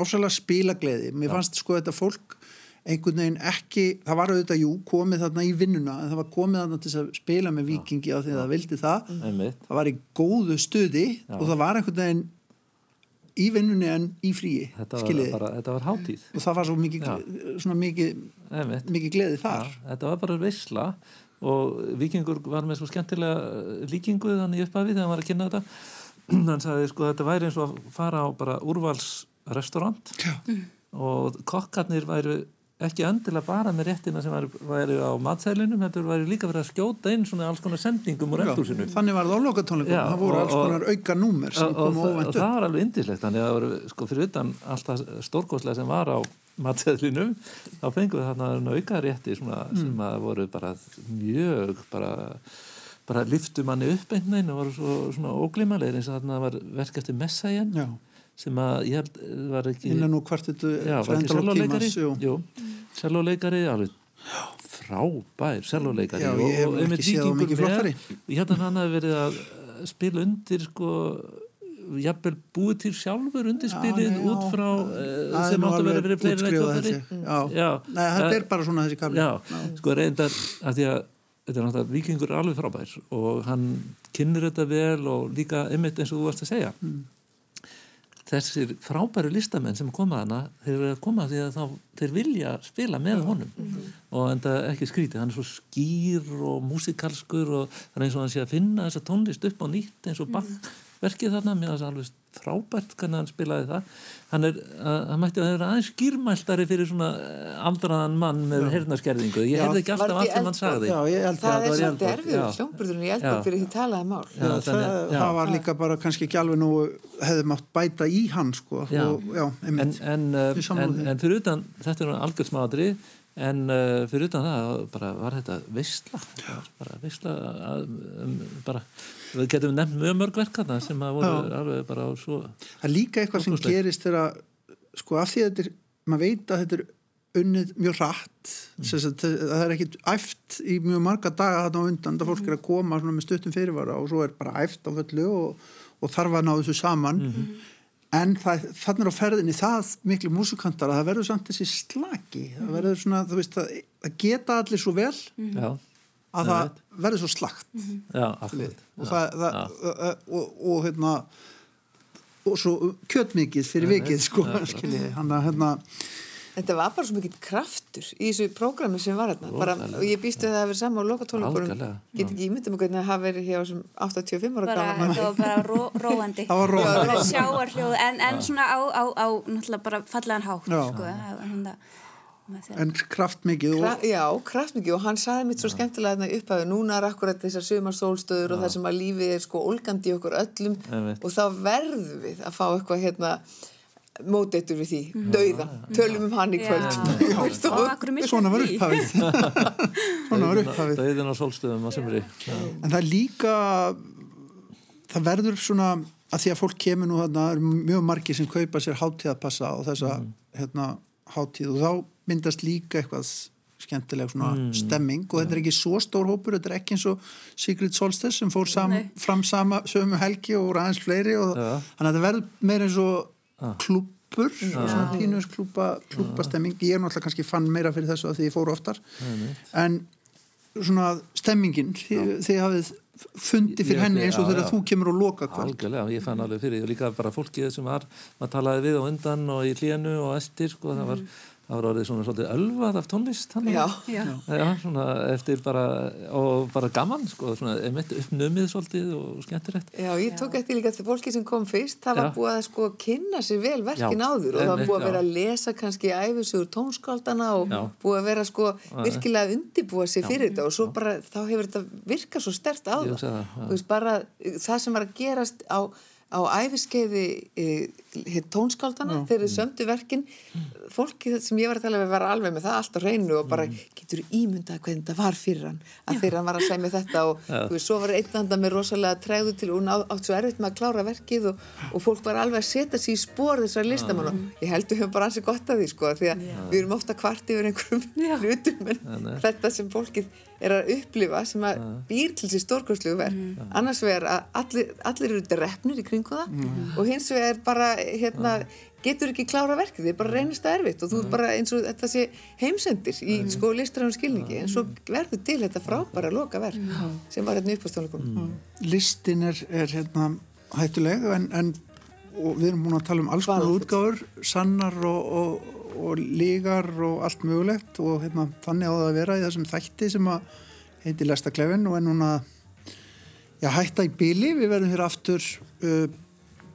ofsalega spilagleði. Mér fannst sko þetta fólk einhvern veginn ekki, það var auðvitað jú komið þarna í vinnuna en það var komið þarna til að spila með vikingi á því að það vildi það. Einmitt. Það var í góðu stuði og það var einhvern veginn í vinnunni en í fríi þetta var, bara, þetta var hátíð. Og það var svo mikið, mikið, mikið gleði þar. Já, þetta var bara veisla og Víkingur var með svo skemmtilega eh, líkingu þannig upp að við þegar hann var að kynna þetta. [clears throat] Hann sagði sko þetta væri eins og að fara á bara úrvalsrestaurant Já. og kokkarnir væru ekki endilega bara með réttina sem væri, á matsælinum, þetta væri líka verið að skjóta inn svona alls konar sendingum úr eldhúsinu. Þannig var það á lokatónleikum, það voru og- alls konar auka númer sem og, kom og, og óvænt það var alveg indislegt þannig að það voru, sko, fyrir utan alltaf stórkoslega sem var á matseðlinum þá fengum við þarna auka rétti svona, Mm. sem að voru bara mjög bara, bara liftu manni upp einhvern veginn og voru svo, svona óglimalegir eins og þarna var verk eftir Messiaen Já, sem að ég held var ekki innan já, var ekki selvoleikari alveg frábær selvoleikari Já, séð þá mikið flottari. ég held að hann hafi verið að spila undir sko jafnvel búið til sjálfur undir spilið nei, já. út frá uh, Það sem nú áttu að vera verið fleiri. Já. Já. Nei, Ja. er bara svona þessi kafli. Já, sko reyndar að því að þetta er náttúrulega vikingur alveg frábær og hann kynir þetta vel og líka einmitt eins og þú varst að segja Mm. Þessir frábæru listamenn sem koma hana þeir eru að koma því að þá þeir vilja spila með honum. Og en það ekki skrítið, hann er svo skýr og músikalskur og það er eins og hann sé að finna þessa tónlist upp á nýtt eins og bakverkið þarna mér finnst það alveg frábært hvernig hann spilaði það hann er, að, hann mætti að vera aðeins skýrmæltari fyrir svona eh, aldraðan mann með heyrnarskerðingu, ég Já. hefði ekki alltaf Var allt sem hann sagði Já, ég held Það það er svolítið erfiður já. hljómburðurinn í Já. eldborg fyrir því talaði mál. Já, það, þannig- já. það var líka bara kannski ekki alveg nú hefði mátt bæta í hann sko Já. og, já, en, einmitt en, Ég sammála en, en fyrir utan þetta er algjör smáadri en uh, fyrir utan það bara var þetta veistla bara veistla að, um, bara, við getum nefnt mjög mörg verkana sem að voru Já. alveg bara á svo það er líka eitthvað sem gerist þegar sko af því að þetta er maður veit að þetta er unnið mjög rætt mm. það er ekkit æft í mjög marga daga þarna á undan það fólk er að koma svona með stuttum fyrirvara og svo er bara æft á fullu og, og þarf að ná þessu saman. En það, þannig er á ferðinni það miklu músikantar að það verður samt þessi slaki það verður svona, þú veist, það, það geta allir svo vel. Já, að það verður svo slagt já, akkurat. Og það, það og, og hérna og svo kjötmikið fyrir vikið sko, skiljiði, hann að hérna Þetta var bara svo mikill kraftur í þessu prógrami sem var hérna. Bara, og ég býstu að það hafi verið sama á lokatónleikunum. Get ekki ímyndið mig hvernig það hafi verið hjá þessum 85 ára bara, gaman. það var bara ró, róandi. Það var róandi. Það var sjáarhljóð en, en svona á, á, á náttúrulega bara fallegan hátt Já. sko, það hérna. En kraftmikið og Kra já, kraftmikið og hann saði mitt svo skemmtilega hérna upphæðu, núna er akkurat þessar sumarsólstöður og það sem að lífið er sko ólgandi í okkur öllum Einmitt. og þá verðum við að fá eitthvað hérna móteitur við því, dauða. Tölum um hann í kvöld. Já. Og og- akkur missum svona var því. upphafið. [laughs] Svona var upphafið. Dauðin á sólstöðum á semri en það er líka það verður svona að því að fólk kemur nú þarna, það eru mjög margir sem kaupa sér hátíðapassa á þessa hérna, hátíð og þá myndast líka eitthvað skemmtileg svona stemming og þetta er ekki svo stór hópur, þetta er ekki eins og Secret Solstice sem fór sam, fram sama, sömu helgi og voru aðeins fleiri og Já. þannig að þetta verður meira eins og klúppur svona pínus klúpa, klúpastemming ég er náttúrulega kannski fann meira fyrir þessu að því ég fór oftar. En svona stemmingin, þið, þið hafið fundið fyrir henni eins og já, þegar já. þú kemur og loka kvöld Algjörlega, ég fann alveg fyrir því og líka bara fólkið sem var, maður talaði við á undan og í hlínu og eftir sko, það var, það var orðið svona svolítið ölvað af tónlist þannig. Já. Já. Já, svona eftir bara og bara gaman, sko, svona einmitt uppnumið svolítið og skemmtilegt Já, ég tók eftir líka þegar fólki sem kom fyrst það var Já. búið að sko kynna sér vel verkin Já, áður og það var búið að vera að lesa kannski æfisugur tónskáldana og Já. búið að vera sko virkilega að undibúa sér fyrir þetta og svo bara þá hefur þetta virkað svo stert á það veist, bara eh, það sem var að gerast á, á æfiskeiði e, tónskáldana þegar þið sömdu verkin. Fólki sem ég var að tala við var alveg með það allt á reynu og bara getur ímyndað hvernig þetta var fyrir hann? Að þegar hann var að segja með þetta og þú veist, svo var einn anda með rosalega tregðu til og hún átt svo erfitt með að klára verkið og, og fólk var alveg að setja sér í spór þessar listamann og ég held við höfum bara ansi gott að því sko því að við erum ofta kvart yfir einhverjum hlutum en þetta sem fólkið er að upplifa sem að býr til sér stórkostlegu verk. Annars vegar að allir, allir eru drefnir í kringu það og hins vegar bara hérna, getur ekki klára verkið, þið bara reynist það erfitt og þú er bara eins og þetta sé heimsendir í sko listræðum skilningi en svo verður til þetta frábæra loka verk sem var hérna uppastónleikum listin er, er hérna hættuleg en, en við erum búin að tala um alls konar Hvaða útgáfur? sannar og, og, og lígar og allt mögulegt og hérna, þannig á það að vera í þessum þætti sem að heiti Lestaklefin og er núna já, hætta í byli, við verðum hér aftur uh,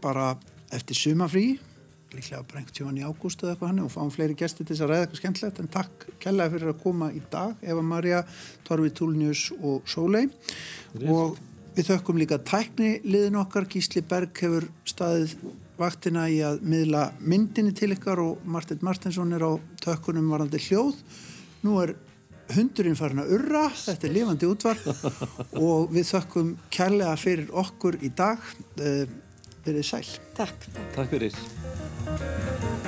bara eftir sumafrí líklega bara einhvern tíman í ágúst eða eitthvað hann og fáum fleiri gesti til þess að ræða eitthvað skemmtilegt. En takk kellaði fyrir að koma í dag Eva Maria, Torfi Túlnius og Sólei og við þökkum líka tækni liðin okkar. Gísli Berg hefur staðið vaktina í að miðla myndinni til ykkar og Martin Martinsson er á tökkunum varandi hljóð. Nú er hundurinn farin að urra. Þetta er lifandi útvarp. [laughs] Og við þökkum kærlega fyrir okkur í dag verið sæl Takk. Takk fyrir.